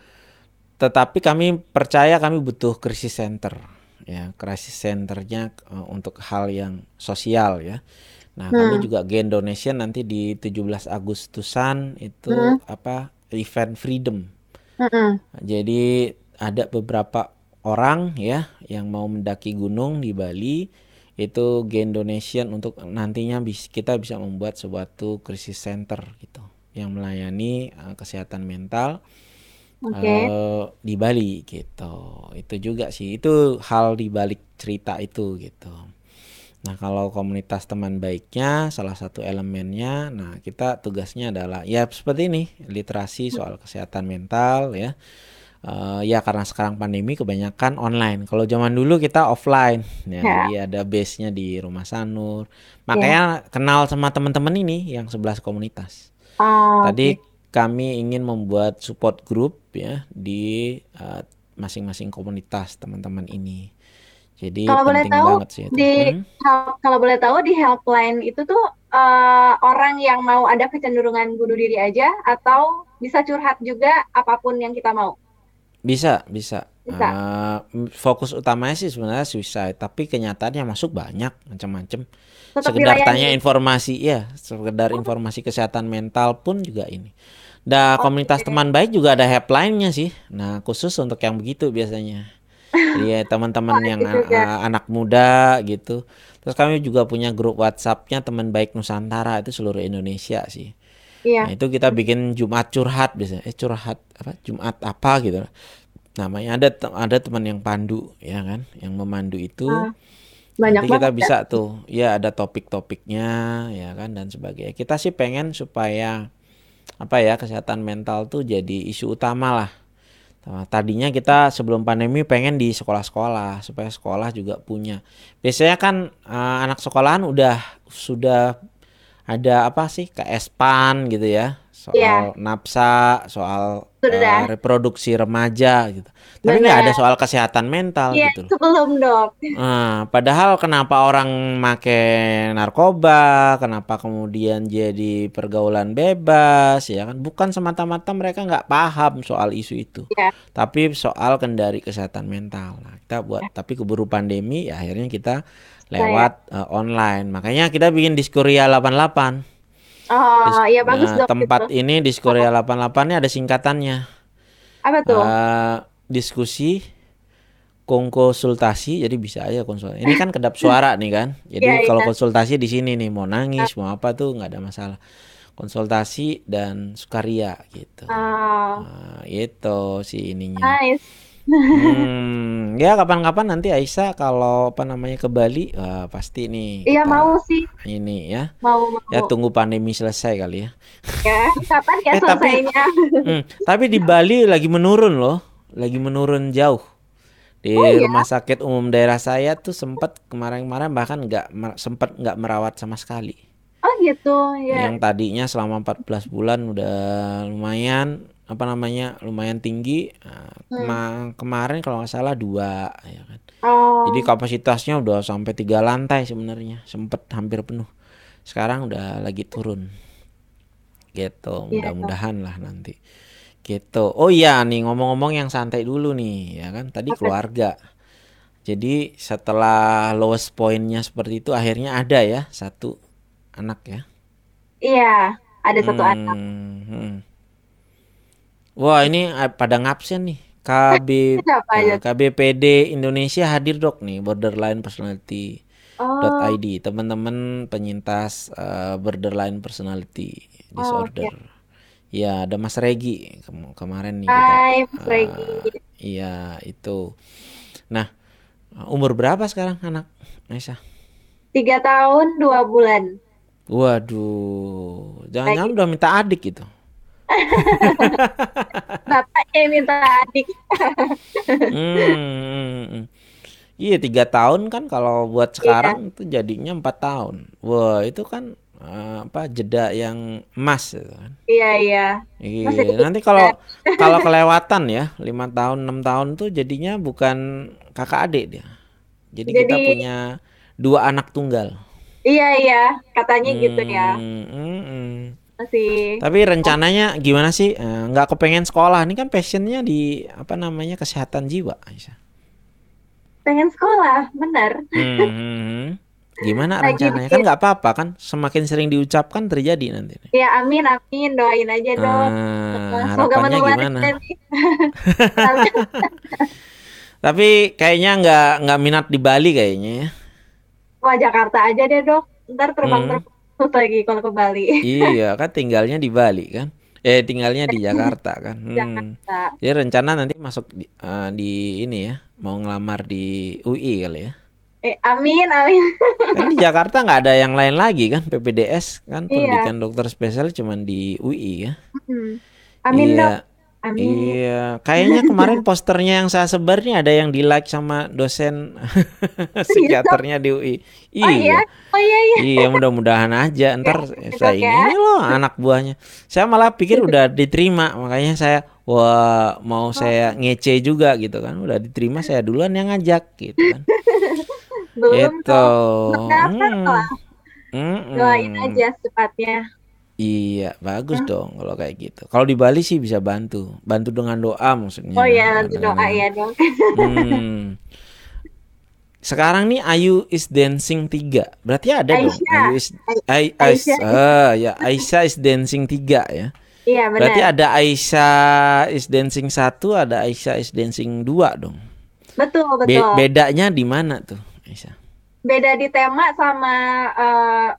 tetapi kami percaya kami butuh krisis center ya krisis centernya eh, untuk hal yang sosial ya. Nah kami Hmm. juga Gen Donation nanti di 17 Agustusan itu Hmm. apa event freedom. Mm-mm. Jadi ada beberapa orang ya yang mau mendaki gunung di Bali itu Gen Donation untuk nantinya bis- kita bisa membuat suatu krisis center gitu yang melayani eh, kesehatan mental Oke. eh, di Bali gitu. Itu juga sih itu hal di balik cerita itu gitu. Nah, kalau komunitas teman baiknya salah satu elemennya, nah kita tugasnya adalah ya seperti ini, literasi soal kesehatan mental ya. Eh, ya karena sekarang pandemi kebanyakan online. Kalau zaman dulu kita offline ya, Ya. jadi ada base-nya di Rumah Sanur. Makanya kenal sama teman-teman ini yang 11 komunitas. Oh, Tadi oke. Kami ingin membuat support group ya di eh, masing-masing komunitas teman-teman ini. Jadi Kalau boleh tahu banget sih itu. di Hmm? help- kalau boleh tahu di helpline itu tuh eh, orang yang mau ada kecenderungan bunuh diri aja atau bisa curhat juga apa pun yang kita mau. Bisa, bisa. Bisa. M- fokus utamanya sih sebenarnya suicide, tapi kenyataannya masuk banyak macam-macam. Sekedar dilayani. tanya informasi, ya, sekedar informasi kesehatan mental pun juga ini. Nah, komunitas teman baik juga ada helpline-nya sih. Nah, khusus untuk yang begitu biasanya. [LAUGHS] Iya, teman-teman yang a- anak muda gitu. Terus kami juga punya grup WhatsApp-nya teman baik Nusantara itu seluruh Indonesia sih. Nah, Iya. itu kita bikin Jumat curhat biasanya. Eh, curhat apa? Jumat apa gitu. Namanya ada te- ada teman yang pandu ya kan, yang memandu itu. Ah, Banyak Nanti kita banget ya. bisa tuh, ya ada topik-topiknya ya kan dan sebagainya. Kita sih pengen supaya apa ya kesehatan mental tuh jadi isu utama lah. Nah, Tadinya kita sebelum pandemi pengen di sekolah-sekolah supaya sekolah juga punya. Biasanya kan eh, anak sekolahan udah sudah ada apa sih KSPAN gitu ya soal Iya. nafsa, soal Sudah. eh, reproduksi remaja gitu. Tapi nggak ada soal kesehatan mental Iya, gitu loh. sebelum dok. Nah, padahal kenapa orang make narkoba, kenapa kemudian jadi pergaulan bebas, ya kan? Bukan semata-mata mereka nggak paham soal isu itu, Iya. tapi soal kendari kesehatan mental. Nah, kita buat, tapi keburu pandemi, ya akhirnya kita lewat eh, online. Makanya kita bikin Diskuria 88. Oh, iya bagus Nah, dok. tempat itu. ini Diskuria 88 ini ada singkatannya. Apa tuh? Eh, diskusi konsultasi jadi bisa aja konsultasi ini kan kedap suara nih kan [LAUGHS] jadi Iya, kalau konsultasi di sini nih mau nangis mau apa tuh nggak ada masalah konsultasi dan sukaria gitu Oh, nah, itu si ininya nice. Hmm, ya kapan-kapan nanti Aisyah kalau apa namanya ke Bali wah, pasti nih Iya mau sih, ini ya mau mau. ya tunggu pandemi selesai kali ya Ya, kapan ya Eh, tapi- selesainya? Hmm, tapi di Bali lagi menurun loh, lagi menurun jauh. Di Oh, iya? rumah sakit umum daerah saya tuh sempat kemarin-kemarin bahkan nggak sempat nggak merawat sama sekali. Oh gitu, ya. Yang tadinya selama 14 bulan udah lumayan apa namanya lumayan tinggi. Nah, kema- kemarin kalau nggak salah dua, ya kan. Oh, Jadi kapasitasnya udah sampai tiga lantai sebenarnya, sempet hampir penuh. Sekarang udah lagi turun. Gitu, Iya, mudah-mudahan lah nanti. Gitu. Oh iya nih ngomong-ngomong yang santai dulu nih, ya kan? Tadi keluarga. Jadi setelah lowest pointnya seperti itu akhirnya ada ya satu anak ya. iya, ada satu Hmm, anak. hmm. Wah ini eh, pada ngabsen nih. KB eh, KBPD Indonesia hadir dok nih borderline personality Oh, .id teman-teman penyintas eh, borderline personality Oh, disorder. Ya ada Mas Regi Kem- kemarin nih kita. hai Mas eh, Regi. Iya itu. Nah Umur berapa sekarang anak Aisyah? Tiga tahun dua bulan. Waduh, jangan-jangan udah minta adik gitu. [LAUGHS] Bapaknya yang minta adik. Hmm, hmm, hmm. Iya tiga tahun kan kalau buat sekarang itu jadinya empat tahun. Wah itu kan eh, apa jeda yang emas gitu kan. Iya iya. Iya, nanti kalau [LAUGHS] kalau kelewatan ya lima tahun enam tahun tuh jadinya bukan kakak adik dia. Jadi, kita Jadi- punya dua anak tunggal. Iya iya. Katanya gitu ya. Hmm, hmm, hmm. Masih. Tapi rencananya gimana sih? Eh, Nggak kepengen sekolah? Ini kan passionnya di apa namanya kesehatan jiwa, Aisyah. Pengen sekolah, bener. Hmm, hmm, hmm. Gimana Lagi rencananya? Kan nggak apa-apa kan? Semakin sering diucapkan terjadi nanti. Ya amin amin doain aja dong. Ah, Semoga gimana? [LAUGHS] Tapi kayaknya nggak nggak minat di Bali kayaknya ya. Wah Jakarta aja deh dok. Ntar terbang Hmm. [LAUGHS] lagi kalau ke Bali. Iya kan tinggalnya di Bali kan? Eh tinggalnya di [LAUGHS] Jakarta kan? Hmm. Jakarta. Jadi rencana nanti masuk di, eh, di ini ya, mau ngelamar di UI kali ya? Eh, amin amin. Kan di Jakarta nggak ada yang lain lagi kan? PPDS kan Iya. pendidikan dokter spesial cuman di UI ya? Hmm. Amin iya. dok. Amin. Iya, kayaknya kemarin [LAUGHS] posternya yang saya sebar nih ada yang di like sama dosen [LAUGHS] psikiaternya di UI. Oh iya. Oh iya iya. Iya mudah-mudahan aja [LAUGHS] ntar saya ini, ya. ini loh anak buahnya. Saya malah pikir udah diterima makanya saya wah mau saya ngece juga gitu kan. Udah diterima saya duluan yang ngajak gitu kan. Belum Gitu. dok. Daftar Hmm. lah. Mm-mm. Doain aja secepatnya. Iya, bagus dong kalau kayak gitu. Kalau di Bali sih bisa bantu. Bantu dengan doa maksudnya. Oh iya nanti doa ya dok. Hmm. Sekarang nih Ayu is dancing 3. Berarti ada dong. Aisyah. Ayu is Ais, Aisyah. ah, ya Aisyah is dancing 3 ya. Iya Berarti benar. ada Aisyah is dancing 1, ada Aisyah is dancing 2 dong. Betul Be- betul. bedanya di mana tuh, Aisyah? Beda di tema sama ap-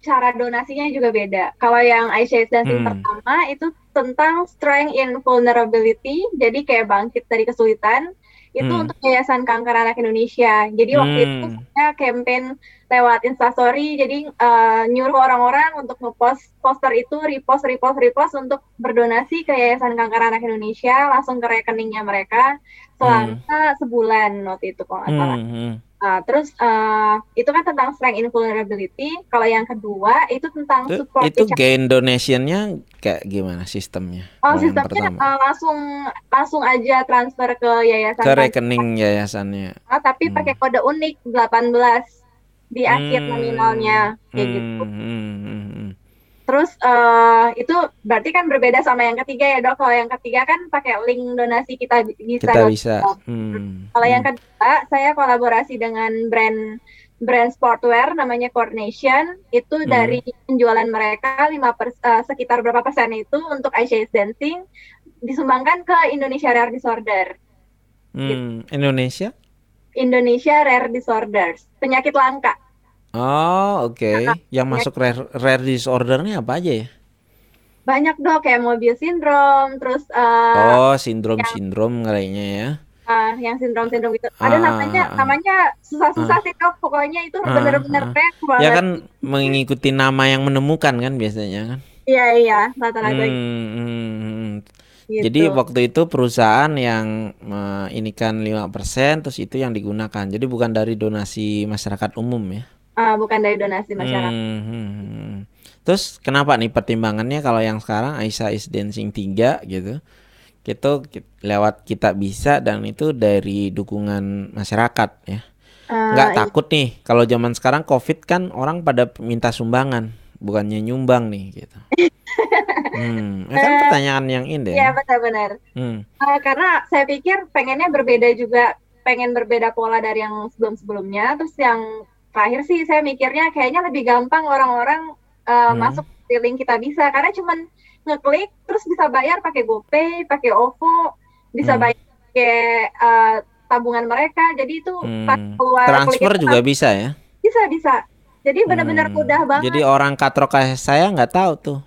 cara donasinya juga beda. Kalau yang Aisyah is Dancing Hmm. pertama itu tentang strength in vulnerability, jadi kayak bangkit dari kesulitan. Itu Hmm. untuk Yayasan Kanker Anak Indonesia. Jadi waktu itu Hmm. saya campaign lewat Instastory, jadi eh, nyuruh orang-orang untuk ngepost poster itu, repost, repost, repost untuk berdonasi ke Yayasan Kanker Anak Indonesia langsung ke rekeningnya mereka selama sebulan waktu itu kalau nggak salah. Hmm, Nah, terus eh, itu kan tentang strength in vulnerability. Kalau yang kedua itu tentang Itu, support itu gain donationnya kayak gimana sistemnya? Oh, sistemnya pertama. eh, langsung langsung aja transfer ke yayasan Ke rekening yayasannya. Ah, tapi Hmm. pakai kode unik 18 di akhir Hmm. nominalnya kayak Hmm, gitu. hmm, hmm. Terus eh, itu berarti kan berbeda sama yang ketiga ya dok. Kalau yang ketiga kan pakai link donasi kita bisa. Kita bisa. Hmm, Kalau yang hmm. kedua, saya kolaborasi dengan brand brand sportwear namanya Coordination. Itu Hmm. dari penjualan mereka 5 pers- eh, sekitar berapa persen itu untuk is Dancing disumbangkan ke Indonesia Rare Disorder. Hmm, Indonesia? Indonesia Rare Disorders, penyakit langka. Oh, oke. Yang masuk rare, rare disorder ini apa aja ya? Banyak dok kayak Mobius syndrome, terus eh, Oh, sindrom-sindrom kayaknya ya. eh, yang sindrom-sindrom gitu. Ada Ah, namanya, ah, ah. namanya susah-susah sih dok. Pokoknya itu Ah, bener-bener ah. rare Ya banget. kan mengikuti nama yang menemukan kan biasanya kan. Iya iya, rata-rata Hmm, hmm, hmm. gitu. Jadi waktu itu perusahaan yang inikan 5% terus itu yang digunakan. Jadi bukan dari donasi masyarakat umum ya. Ah, bukan dari donasi masyarakat. Hmm, hmm, hmm. Terus kenapa nih pertimbangannya kalau yang sekarang Aisyah is Dancing 3 gitu. Itu lewat kita bisa dan itu dari dukungan masyarakat ya. Ah, Nggak takut nih kalau zaman sekarang Covid kan orang pada minta sumbangan, bukannya nyumbang nih gitu. [LAUGHS] Hmm, itu kan pertanyaan yang ini Iya ya. benar-benar. Hmm. Ah, karena saya pikir pengennya berbeda juga, pengen berbeda pola dari yang sebelum-sebelumnya. Terus yang terakhir sih saya mikirnya kayaknya lebih gampang orang-orang uh, Hmm. masuk di link kita bisa karena cuman ngeklik terus bisa bayar pakai GoPay, pakai OVO, bisa Hmm. bayar pakai uh, tabungan mereka. Jadi itu pas Hmm. keluar Transfer itu juga bisa ya. bisa bisa. Jadi benar-benar Hmm. mudah banget. Jadi orang katrok kayak saya nggak tahu tuh.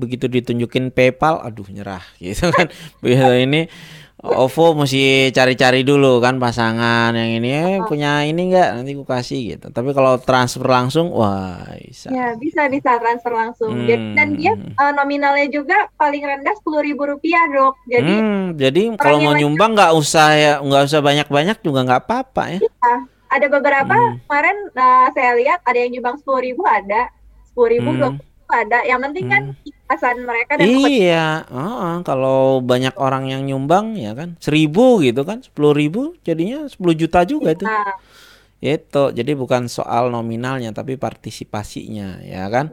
Begitu ditunjukin PayPal aduh nyerah gitu kan [LAUGHS] begitu ini OVO mesti cari-cari dulu kan pasangan yang ini eh, punya ini enggak nanti ku kasih gitu tapi kalau transfer langsung wah bisa Ya bisa bisa transfer langsung. Jadi- Dan dia Hmm. eh, nominalnya juga paling rendah sepuluh ribu rupiah dok. Jadi Hmm, jadi kalau mau nyumbang nggak usah ya nggak usah banyak-banyak juga nggak apa-apa ya ada beberapa Hmm. kemarin eh, saya lihat ada yang nyumbang sepuluh ribu ada, sepuluh ribu Hmm. ada. Yang penting kan mereka dan. Iya, heeh, kalau banyak orang yang nyumbang ya kan seribu gitu kan sepuluh ribu jadinya 10 juta juga itu. Nah, Itu jadi bukan soal nominalnya tapi partisipasinya ya kan.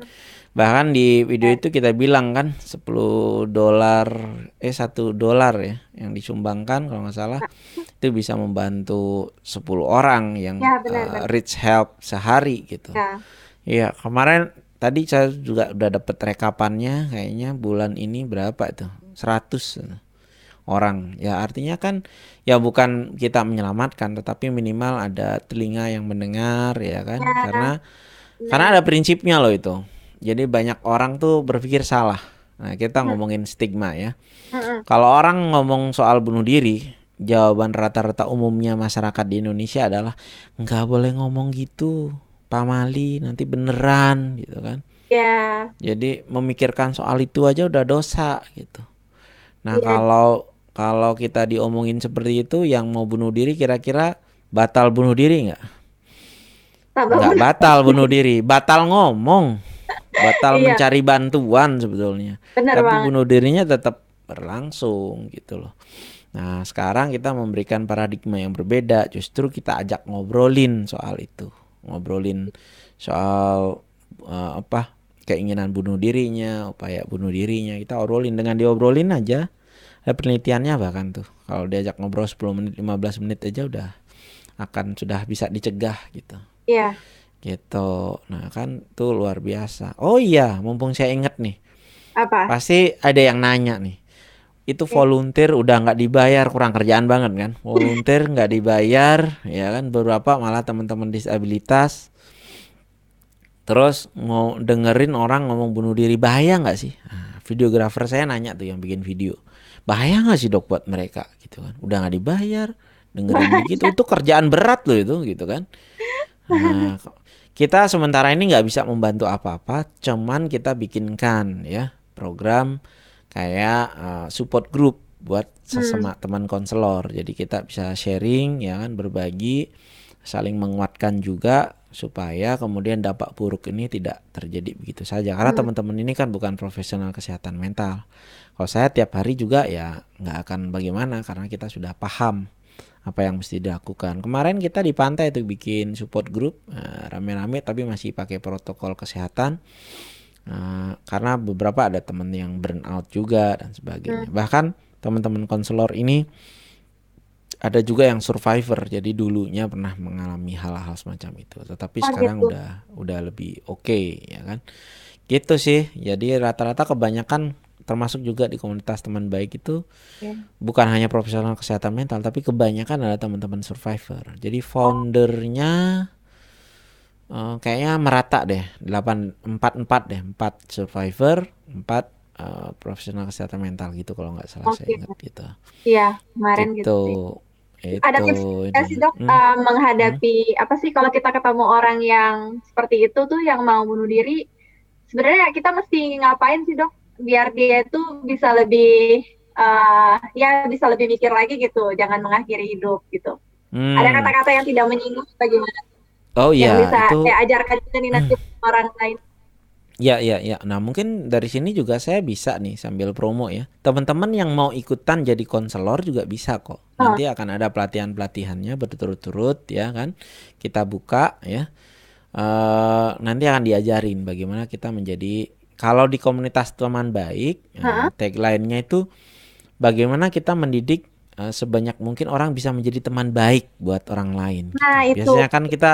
Bahkan di video itu kita bilang kan 10 dolar eh satu dolar ya yang disumbangkan kalau nggak salah itu bisa membantu 10 orang yang Ya, benar, eh, benar. rich help sehari gitu. ya. Iya, kemarin tadi saya juga udah dapet rekapannya kayaknya bulan ini berapa itu? 100 orang. Ya artinya kan ya bukan kita menyelamatkan tetapi minimal ada telinga yang mendengar ya kan? Karena karena ada prinsipnya loh itu. Jadi banyak orang tuh berpikir salah. Nah, kita ngomongin stigma ya. Mm-mm. Kalau orang ngomong soal bunuh diri, jawaban rata-rata umumnya masyarakat di Indonesia adalah nggak boleh ngomong gitu, Pak Mali, nanti beneran gitu kan. Ya, Jadi memikirkan soal itu aja udah dosa gitu. Nah Iya. kalau kalau kita diomongin seperti itu, yang mau bunuh diri kira-kira batal bunuh diri nggak? Nggak batal bunuh diri, batal ngomong, batal Iya. mencari bantuan sebetulnya. Benar Tapi banget. bunuh dirinya tetap berlangsung gitu loh. Nah sekarang kita memberikan paradigma yang berbeda, justru kita ajak ngobrolin soal itu, ngobrolin soal eh, apa keinginan bunuh dirinya, upaya bunuh dirinya, kita obrolin dengan diobrolin aja. Ada penelitiannya bahkan tuh, kalau diajak ngobrol 10 menit, 15 menit aja udah akan sudah bisa dicegah gitu Iya. gitu. Nah kan tuh luar biasa. Oh iya, mumpung saya inget nih, Apa? pasti ada yang nanya nih. Itu volunteer udah nggak dibayar, kurang kerjaan banget kan? Volunteer nggak dibayar, ya kan? Beberapa malah teman-teman disabilitas. Terus mau dengerin orang ngomong bunuh diri bahaya nggak sih? Nah, videografer saya nanya tuh yang bikin video, bahaya nggak sih dok buat mereka gitu kan? Udah nggak dibayar, dengerin begitu itu kerjaan berat loh itu gitu kan? Nah, kita sementara ini nggak bisa membantu apa-apa, cuman kita bikinkan ya program kayak uh, support group buat sesama teman konselor. Jadi kita bisa sharing ya kan, berbagi, saling menguatkan juga supaya kemudian dampak buruk ini tidak terjadi begitu saja. Karena teman-teman ini kan bukan profesional kesehatan mental. Kalau saya tiap hari juga ya nggak akan bagaimana karena kita sudah paham apa yang mesti dilakukan. Kemarin kita di pantai itu bikin support group eh, rame-rame tapi masih pakai protokol kesehatan Eh, karena beberapa ada teman yang burn out juga dan sebagainya. Bahkan teman-teman konselor ini ada juga yang survivor. Jadi dulunya pernah mengalami hal-hal semacam itu, tetapi Oh, sekarang gitu. udah udah lebih oke ya kan. Gitu sih. Jadi rata-rata kebanyakan termasuk juga di komunitas teman baik itu Ya. bukan hanya profesional kesehatan mental tapi kebanyakan adalah teman-teman survivor. Jadi foundernya eh, kayaknya merata deh, 8 empat empat deh, empat survivor, empat eh, profesional kesehatan mental gitu kalau nggak salah saya Oke. ingat gitu. Iya, kemarin gitu. Gitu. Itu Ada tips nggak sih dok Hmm. uh, menghadapi apa sih kalau kita ketemu orang yang seperti itu tuh yang mau bunuh diri? Sebenarnya kita mesti ngapain sih dok biar dia itu bisa lebih uh, ya bisa lebih mikir lagi gitu, jangan mengakhiri hidup gitu. Hmm. Ada kata-kata yang tidak menyinggung bagaimana Oh yang iya, bisa itu saya ajarkan juga nih nanti orang lain. Ya, ya, ya. Nah, mungkin dari sini juga saya bisa nih sambil promo ya. Teman-teman yang mau ikutan jadi konselor juga bisa kok. Nanti akan ada pelatihan-pelatihannya berturut-turut ya kan. Kita buka ya. Eh nanti akan diajarin bagaimana kita menjadi kalau di komunitas teman baik, eh, tagline-nya itu bagaimana kita mendidik eh, sebanyak mungkin orang bisa menjadi teman baik buat orang lain. gitu. Nah, itu. Biasanya kan kita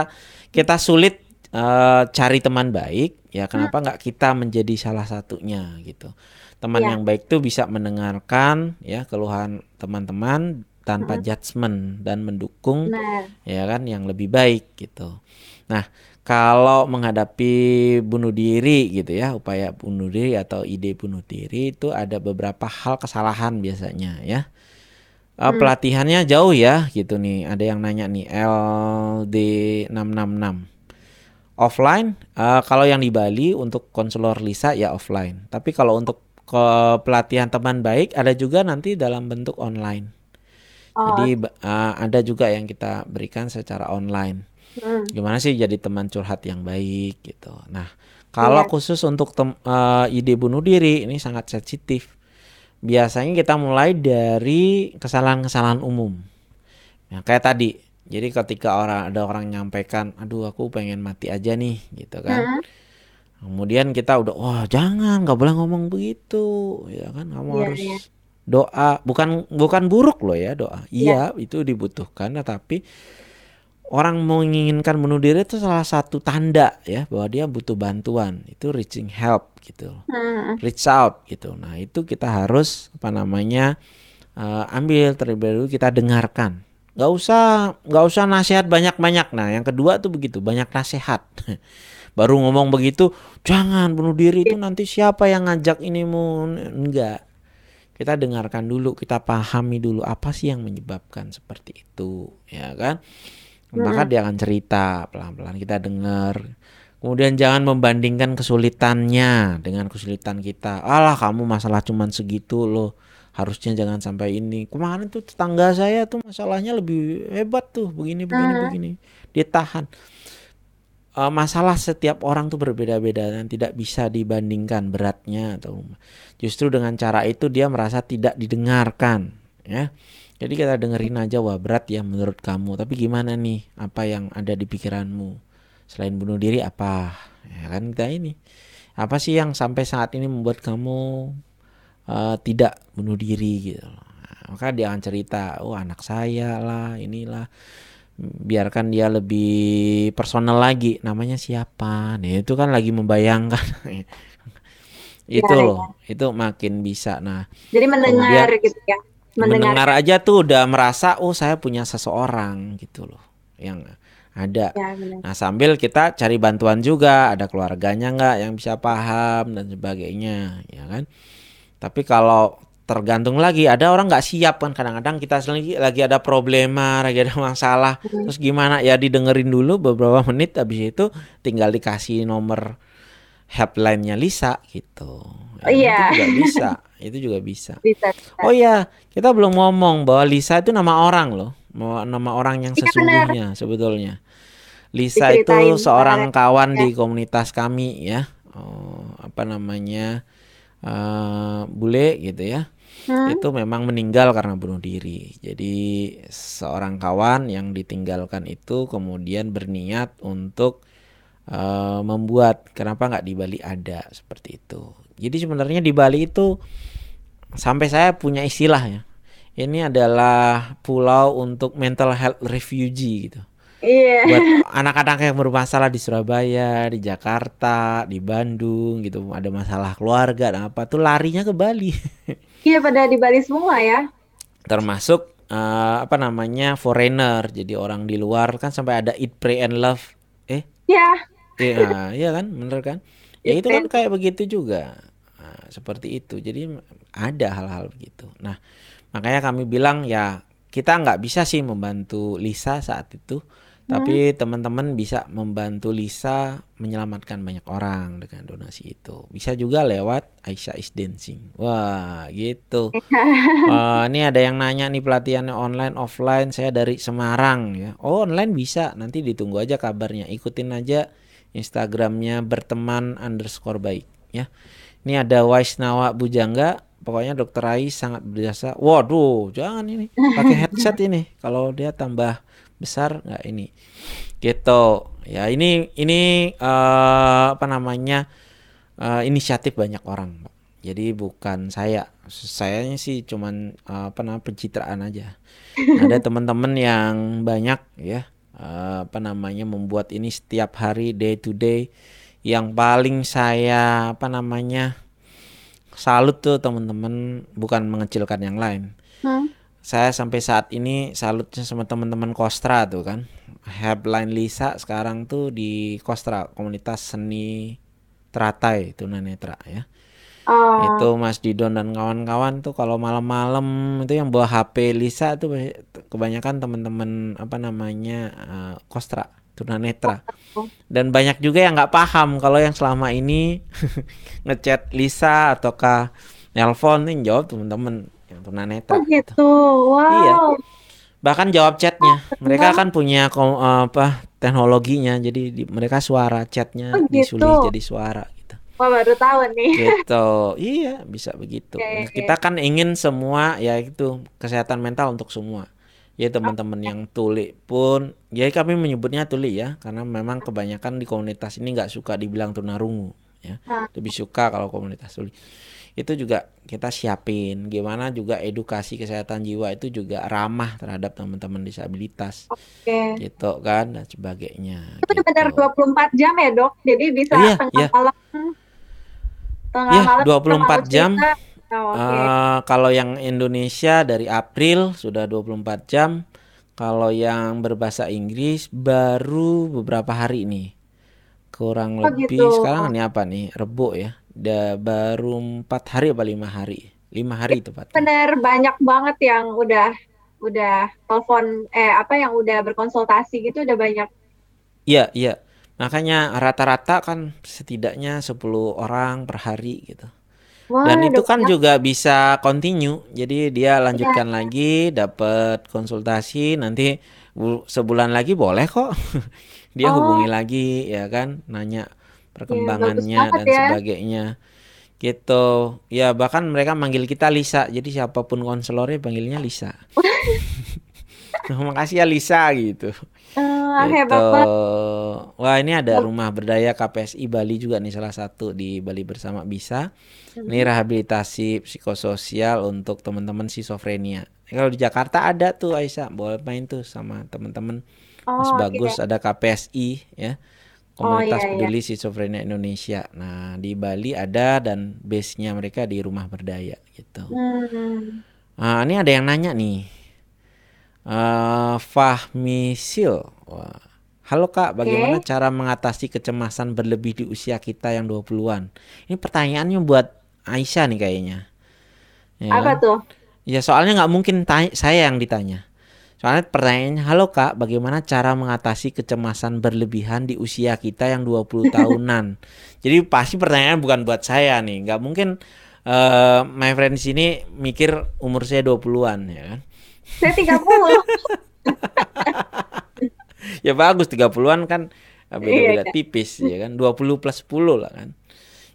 kita sulit eh, cari teman baik, ya kenapa nggak kita menjadi salah satunya gitu. Teman Iya. yang baik tuh bisa mendengarkan ya keluhan teman-teman tanpa judgement dan mendukung Benar. ya kan yang lebih baik gitu. Nah, kalau menghadapi bunuh diri gitu ya, upaya bunuh diri atau ide bunuh diri itu ada beberapa hal kesalahan biasanya ya. Uh, pelatihannya jauh ya gitu nih. Ada yang nanya nih LD 666. Offline uh, kalau yang di Bali untuk konselor Lisa ya offline. Tapi kalau untuk ke pelatihan teman baik ada juga nanti dalam bentuk online. Oh, Jadi uh, ada juga yang kita berikan secara online hmm. gimana sih jadi teman curhat yang baik gitu. Nah, kalau Iya. khusus untuk tem- eh, ide bunuh diri ini sangat sensitif. Biasanya kita mulai dari kesalahan-kesalahan umum. Nah, kayak tadi. Jadi ketika orang ada orang nyampaikan, "Aduh, aku pengen mati aja nih." gitu kan. Hmm. Kemudian kita udah, "Wah, jangan, nggak boleh ngomong begitu." Ya kan, kamu Iya, harus iya. doa, bukan bukan buruk loh ya doa. Iya, itu dibutuhkan, tetapi orang menginginkan bunuh diri itu salah satu tanda ya bahwa dia butuh bantuan. Itu reaching help gitu. Hmm. Reach out gitu. Nah, itu kita harus apa namanya? eh, ambil terlebih dahulu kita dengarkan. Gak usah nggak usah nasihat banyak-banyak. Nah, yang kedua tuh begitu, banyak nasihat. [LAUGHS] Baru ngomong begitu, jangan bunuh diri itu nanti siapa yang ngajak ini mau enggak. Kita dengarkan dulu, kita pahami dulu apa sih yang menyebabkan seperti itu, ya kan? Maka dia akan cerita pelan-pelan kita dengar. Kemudian jangan membandingkan kesulitannya dengan kesulitan kita. Alah kamu masalah cuman segitu loh. Harusnya jangan sampai ini. Kemarin tuh tetangga saya tuh masalahnya lebih hebat tuh. Begini begini begini. Dia tahan. Eh, masalah setiap orang tuh berbeda-beda dan tidak bisa dibandingkan beratnya atau justru dengan cara itu dia merasa tidak didengarkan ya. Jadi kita dengerin aja wah berat ya menurut kamu, tapi gimana nih apa yang ada di pikiranmu? Selain bunuh diri apa? Ya kan kita ini. Apa sih yang sampai saat ini membuat kamu eh, tidak bunuh diri gitu. loh. Nah, maka dia akan cerita, oh anak saya lah, inilah. Biarkan dia lebih personal lagi. Namanya siapa? Nih itu kan lagi membayangkan. [LAUGHS] itu Iya, loh, itu makin bisa. Nah, Jadi mendengar Kemudian- gitu ya. Mendengar Mendengar. aja tuh udah merasa oh saya punya seseorang gitu loh yang ada. Ya, benar. Nah sambil kita cari bantuan juga ada keluarganya nggak yang bisa paham dan sebagainya ya kan. Tapi kalau tergantung lagi ada orang nggak siap kan kadang-kadang kita lagi lagi ada problema lagi ada [LAUGHS] masalah terus gimana ya didengerin dulu beberapa menit habis itu tinggal dikasih nomor helpline-nya Lisa gitu. Ya, Iya. Itu juga bisa. [LAUGHS] Itu juga bisa. Bisa. bisa. Oh iya, kita belum ngomong bahwa Lisa itu nama orang loh, nama orang yang Iya, sesungguhnya sebetulnya. Lisa Diceritain itu seorang kawan ya. di komunitas kami ya, oh, apa namanya eh, bule gitu ya. Hmm. Itu memang meninggal karena bunuh diri. Jadi seorang kawan yang ditinggalkan itu kemudian berniat untuk eh, membuat kenapa nggak di Bali ada seperti itu. Jadi sebenarnya di Bali itu sampai saya punya istilah ya. Ini adalah pulau untuk mental health refugee gitu. Iya. Buat [LAUGHS] anak-anak yang bermasalah di Surabaya, di Jakarta, di Bandung gitu, ada masalah keluarga dan apa tuh larinya ke Bali. [LAUGHS] Iya pada di Bali semua ya. Termasuk eh, apa namanya foreigner, jadi orang di luar kan sampai ada eat, pray and love. Eh, Ya. Iya, iya kan, bener kan? Ya Iya itu kan? kayak begitu juga. Seperti itu. Jadi ada hal-hal begitu. Nah, makanya kami bilang ya kita nggak bisa sih membantu Lisa saat itu, tapi teman-teman bisa membantu Lisa menyelamatkan banyak orang dengan donasi itu. Bisa juga lewat Aisyah is Dancing. Wah, gitu. [LAUGHS] Wah, ini ada yang nanya nih pelatihannya online offline. Saya dari Semarang ya. Oh, online bisa. Nanti ditunggu aja kabarnya. Ikutin aja Instagramnya berteman underscore baik ya. Ini ada Waisnawa Bujangga. Pokoknya dokter Ais sangat berjasa. Waduh, jangan ini pakai [LAUGHS] headset ini. Kalau dia tambah besar nggak ini. Gitu. Ya ini ini eh, apa namanya eh, inisiatif banyak orang. Pak. Jadi bukan saya. Sayanya sih cuman eh, apa namanya pencitraan aja. Ada [LAUGHS] teman-teman yang banyak ya eh, apa namanya membuat ini setiap hari day to day yang paling saya apa namanya salut tuh teman-teman bukan mengecilkan yang lain Hmm. saya sampai saat ini salutnya sama teman-teman Kostra tuh kan. Helpline Lisa sekarang tuh di Kostra komunitas seni teratai tunanetra ya. Oh, Itu Mas Didon dan kawan-kawan tuh kalau malam-malam itu yang bawa HP Lisa tuh kebanyakan teman-teman apa namanya eh, Kostra tunanetra. Dan banyak juga yang nggak paham kalau yang selama ini [LAUGHS] ngechat Lisa ataukah nelpon nih jawab teman-teman yang tunanetra. oh gitu. Wow. Iya. Bahkan jawab chatnya. Mereka kan punya ko- apa teknologinya. Jadi di- mereka suara chatnya Oh, gitu. disulis jadi suara gitu. Wah baru tahu nih. Gitu. iya, bisa begitu. Oke, Nah. Kita kan ingin semua ya itu kesehatan mental untuk semua. Ya teman-teman yang tuli pun, ya kami menyebutnya tuli ya, karena memang kebanyakan di komunitas ini nggak suka dibilang tunarungu, ya, lebih suka kalau komunitas tuli. Itu juga kita siapin, gimana juga edukasi kesehatan jiwa itu juga ramah terhadap teman-teman disabilitas, Oke. gitu kan dan sebagainya. Itu benar gitu. 24 jam ya dok. Jadi bisa Iya, tengah iya. malam. Tengah Iya, malam 24 kita mau jam. cerita. Oh, Oke. Eh, kalau yang Indonesia dari April sudah 24 jam. Kalau yang berbahasa Inggris baru beberapa hari nih. Kurang Oh, lebih gitu. sekarang ini apa nih? Rebo ya. Udah baru empat hari apa lima hari? Lima hari tepatnya. Bener banyak banget yang udah udah telepon eh apa yang udah berkonsultasi gitu udah banyak. Iya, iya. Makanya rata-rata kan setidaknya 10 orang per hari gitu. Wah, Dan itu kan banyak. juga bisa continue. Jadi dia lanjutkan lagi, dapat konsultasi, nanti bu- sebulan lagi boleh kok. [LAUGHS] Dia Oh. hubungi lagi ya kan, nanya perkembangannya bagus dan ya. sebagainya. Gitu. Ya bahkan mereka manggil kita Lisa. Jadi siapa pun konselornya panggilnya Lisa. [LAUGHS] [LAUGHS] Makasih ya Lisa gitu. Eh, Gitu. hebat banget. Wah ini ada rumah berdaya KPSI Bali juga nih salah satu di Bali Bersama Bisa. Ini rehabilitasi psikososial untuk teman-teman schizofrenia. Kalau di Jakarta ada tuh Aisyah, boleh main tuh sama teman-teman. Mas Oh, oke. Bagus ada KPSI ya. Komunitas iya, iya. Peduli Schizofrenia Indonesia. Nah, di Bali ada dan base-nya mereka di rumah berdaya gitu. Hmm. Ah, ini ada yang nanya nih. Eh Fahmi Sil. Wah. Halo Kak, bagaimana cara mengatasi kecemasan berlebih di usia kita yang 20-an? Ini pertanyaannya buat Aisyah nih kayaknya. Ya Apa kan? tuh? Ya soalnya nggak mungkin tanya- saya yang ditanya. Soalnya pertanyaannya, halo Kak, bagaimana cara mengatasi kecemasan berlebihan di usia kita yang 20 [LAUGHS] tahunan? Jadi pasti pertanyaan bukan buat saya nih. Nggak mungkin eh my friend di sini mikir umur saya 20-an ya kan. Saya 30. [LAUGHS] Ya bagus 30-an kan eh, beda-beda Iya, tipis ya kan. 20 plus 10 lah kan.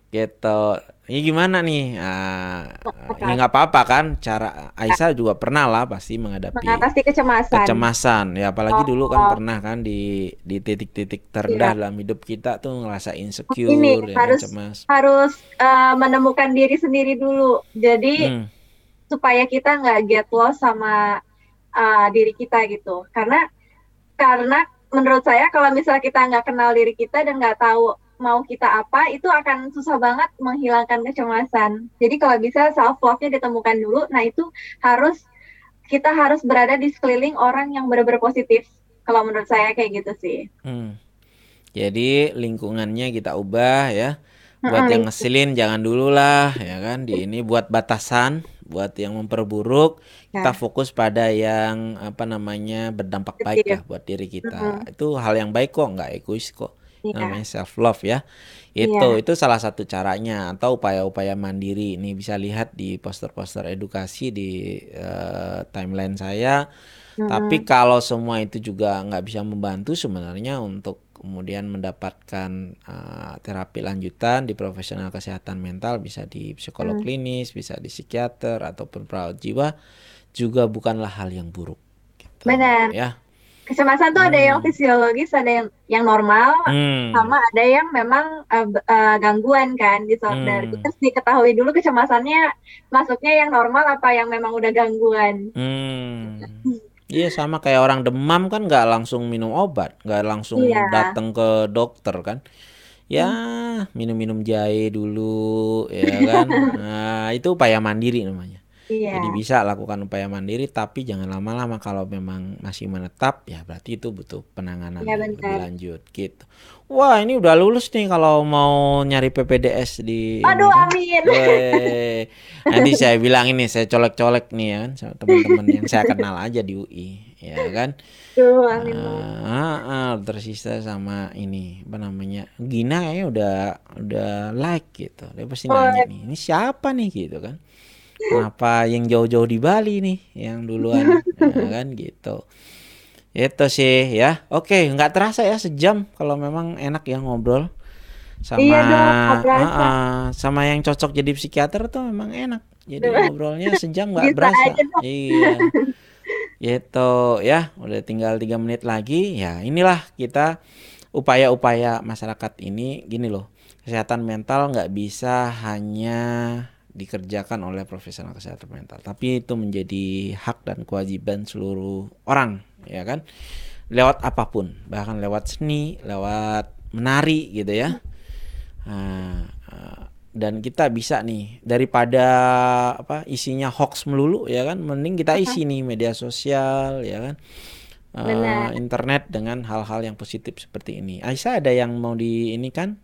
Gitu. Ini gimana nih? Ah, ini nggak apa-apa kan? Cara Aisyah juga pernah lah pasti menghadapi Mengatasi kecemasan. kecemasan ya apalagi dulu kan Oh. pernah kan di di titik-titik terendah dalam hidup kita tuh ngerasa insecure Ini ya kan, harus cemas harus eh, menemukan diri sendiri dulu. Jadi Hmm, supaya kita nggak get lost sama uh, diri kita gitu. Karena karena menurut saya kalau misalnya kita nggak kenal diri kita dan nggak tahu mau kita apa, itu akan susah banget menghilangkan kecemasan. Jadi kalau bisa self love-nya ditemukan dulu. Nah itu harus kita harus berada di sekeliling orang yang benar-benar positif. Kalau menurut saya kayak gitu sih. hmm. jadi lingkungannya kita ubah ya buat yang ngeselin jangan dulu lah ya kan di ini buat batasan buat yang memperburuk kita Ya. fokus pada yang apa namanya berdampak baik lah buat diri kita. Itu hal yang baik kok nggak egois kok. Iya. namanya self love ya. Itu itu salah satu caranya atau upaya-upaya mandiri. Ini bisa lihat di poster-poster edukasi di eh, timeline saya tapi kalau semua itu juga nggak bisa membantu sebenarnya untuk kemudian mendapatkan eh, terapi lanjutan di profesional kesehatan mental bisa di psikolog klinis bisa di psikiater ataupun perawat jiwa juga bukanlah hal yang buruk gitu, Benar. ya Kecemasan tuh ada yang fisiologis, ada yang yang normal, Hmm. sama ada yang memang uh, uh, gangguan kan disorder. Hmm. Kita harus diketahui dulu kecemasannya masuknya yang normal apa yang memang udah gangguan. Hmm. Iya sama kayak orang demam kan nggak langsung minum obat, nggak langsung Iya. datang ke dokter kan. Ya minum-minum jahe dulu, ya kan. [LAUGHS] Nah itu upaya mandiri namanya. Iya. Jadi bisa lakukan upaya mandiri tapi jangan lama-lama kalau memang masih menetap ya berarti itu butuh penanganan benar. lanjut gitu. Wah, ini udah lulus nih kalau mau nyari PPDS di Aduh, amin. Nanti saya bilang ini saya colek-colek nih ya kan sama teman-teman yang saya kenal aja di UI ya kan. Aduh, amin. Ah, ah, tersisa sama ini apa namanya Gina kayaknya udah udah like gitu. Dia pasti Oh, nanya nih ini siapa nih? gitu kan. Kenapa yang jauh-jauh di Bali nih yang duluan? [LAUGHS] Ya kan gitu itu sih ya. Oke nggak terasa ya sejam kalau memang enak ya ngobrol sama Iya dong, ah, ah, sama yang cocok jadi psikiater tuh memang enak. Jadi ngobrolnya sejam nggak berasa. iya. Gitu ya, udah tinggal tiga menit lagi. Ya inilah kita upaya-upaya masyarakat ini. Gini loh. Kesehatan mental nggak bisa hanya dikerjakan oleh profesional kesehatan mental, tapi itu menjadi hak dan kewajiban seluruh orang, ya kan? Lewat apa pun, bahkan lewat seni, lewat menari gitu ya. Nah, eh, dan kita bisa nih daripada apa isinya hoax melulu ya kan mending kita isi nih media sosial ya kan Benar. internet dengan hal-hal yang positif seperti ini Aisyah ada yang mau di ini kan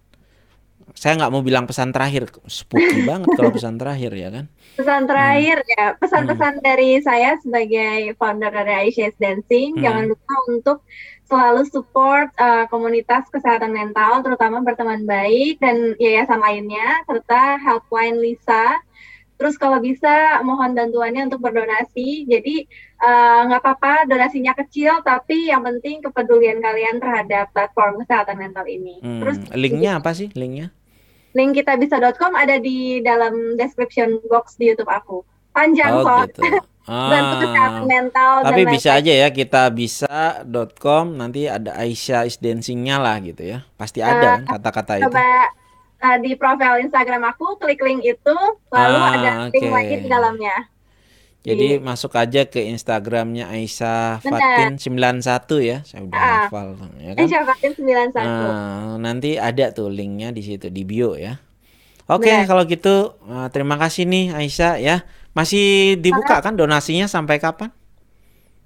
saya nggak mau bilang pesan terakhir spooky [LAUGHS] banget kalau pesan terakhir ya kan Pesan terakhir Hmm. ya, pesan-pesan dari saya sebagai founder dari Aisyah's Dancing, Hmm. jangan lupa untuk selalu support uh, komunitas kesehatan mental, terutama berteman baik dan yayasan lainnya, serta Helpline Lisa. Terus kalau bisa mohon bantuannya untuk berdonasi. Jadi uh, nggak apa-apa donasinya kecil, tapi yang penting kepedulian kalian terhadap platform kesehatan mental ini. Hmm, Terus linknya apa sih linknya link kitabisa.com ada di dalam description box di YouTube aku. Panjang oh soalnya. gitu [LAUGHS] kesehatan Ah. mental Tapi dan bisa aja ya kita bisa.com nanti ada Aisyah is dancingnya lah gitu ya. Pasti ada kan kata-kata itu. coba uh, di profil Instagram aku klik link itu lalu Ah, ada link lagi di dalamnya. Jadi Iya. masuk aja ke Instagramnya Aisyah Benar. Fatin 91 ya. Saya udah Ah. hafal ya kan. Syafatin 91. Nah, nanti ada tuh linknya di situ di bio ya. Oke, Benar. kalau gitu eh, terima kasih nih Aisyah ya. Masih dibuka kan donasinya sampai kapan?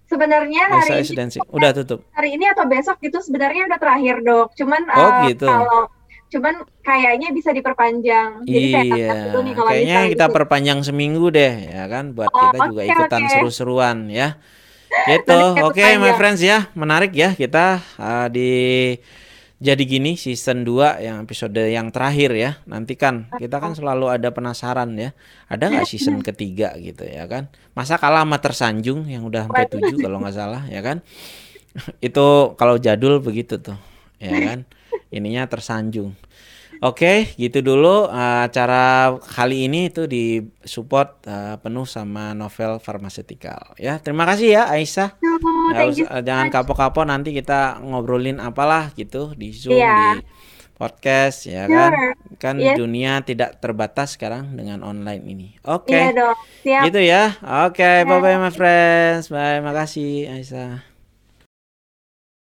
Sebenarnya Aisyah hari is ini. Udah tutup. hari ini atau besok itu sebenarnya udah terakhir dok. Cuman Oh, uh, gitu. kalau cuman kayaknya bisa diperpanjang. Jadi saya Iya, catat dulu nih kalau kayaknya bisa kita gitu. perpanjang seminggu deh, ya kan, buat Oh, kita juga oke, ikutan oke. seru-seruan ya. Gitu, Nanti saya oke, my perpanjang. friends ya, menarik ya kita uh, di jadi gini season 2 yang episode yang terakhir ya. Nantikan kita kan selalu ada penasaran ya. Ada nggak season ketiga gitu ya kan? Masa kalah sama tersanjung yang udah sampai 7 kalau nggak salah ya kan? [LAUGHS] Itu kalau jadul begitu tuh, ya kan? Ininya tersanjung. Oke, gitu dulu uh, acara kali ini itu disupport uh, penuh sama novel farmaseutikal. Ya, terima kasih ya Aisyah. You usah- so jangan much. kapok-kapok nanti kita ngobrolin apalah gitu di Zoom Iya. di podcast ya Sure. kan. Kan Yes. dunia tidak terbatas sekarang dengan online ini. Oke. Iya dok, siap. Gitu ya. Oke, bye bye my friends. Bye, makasih Aisyah.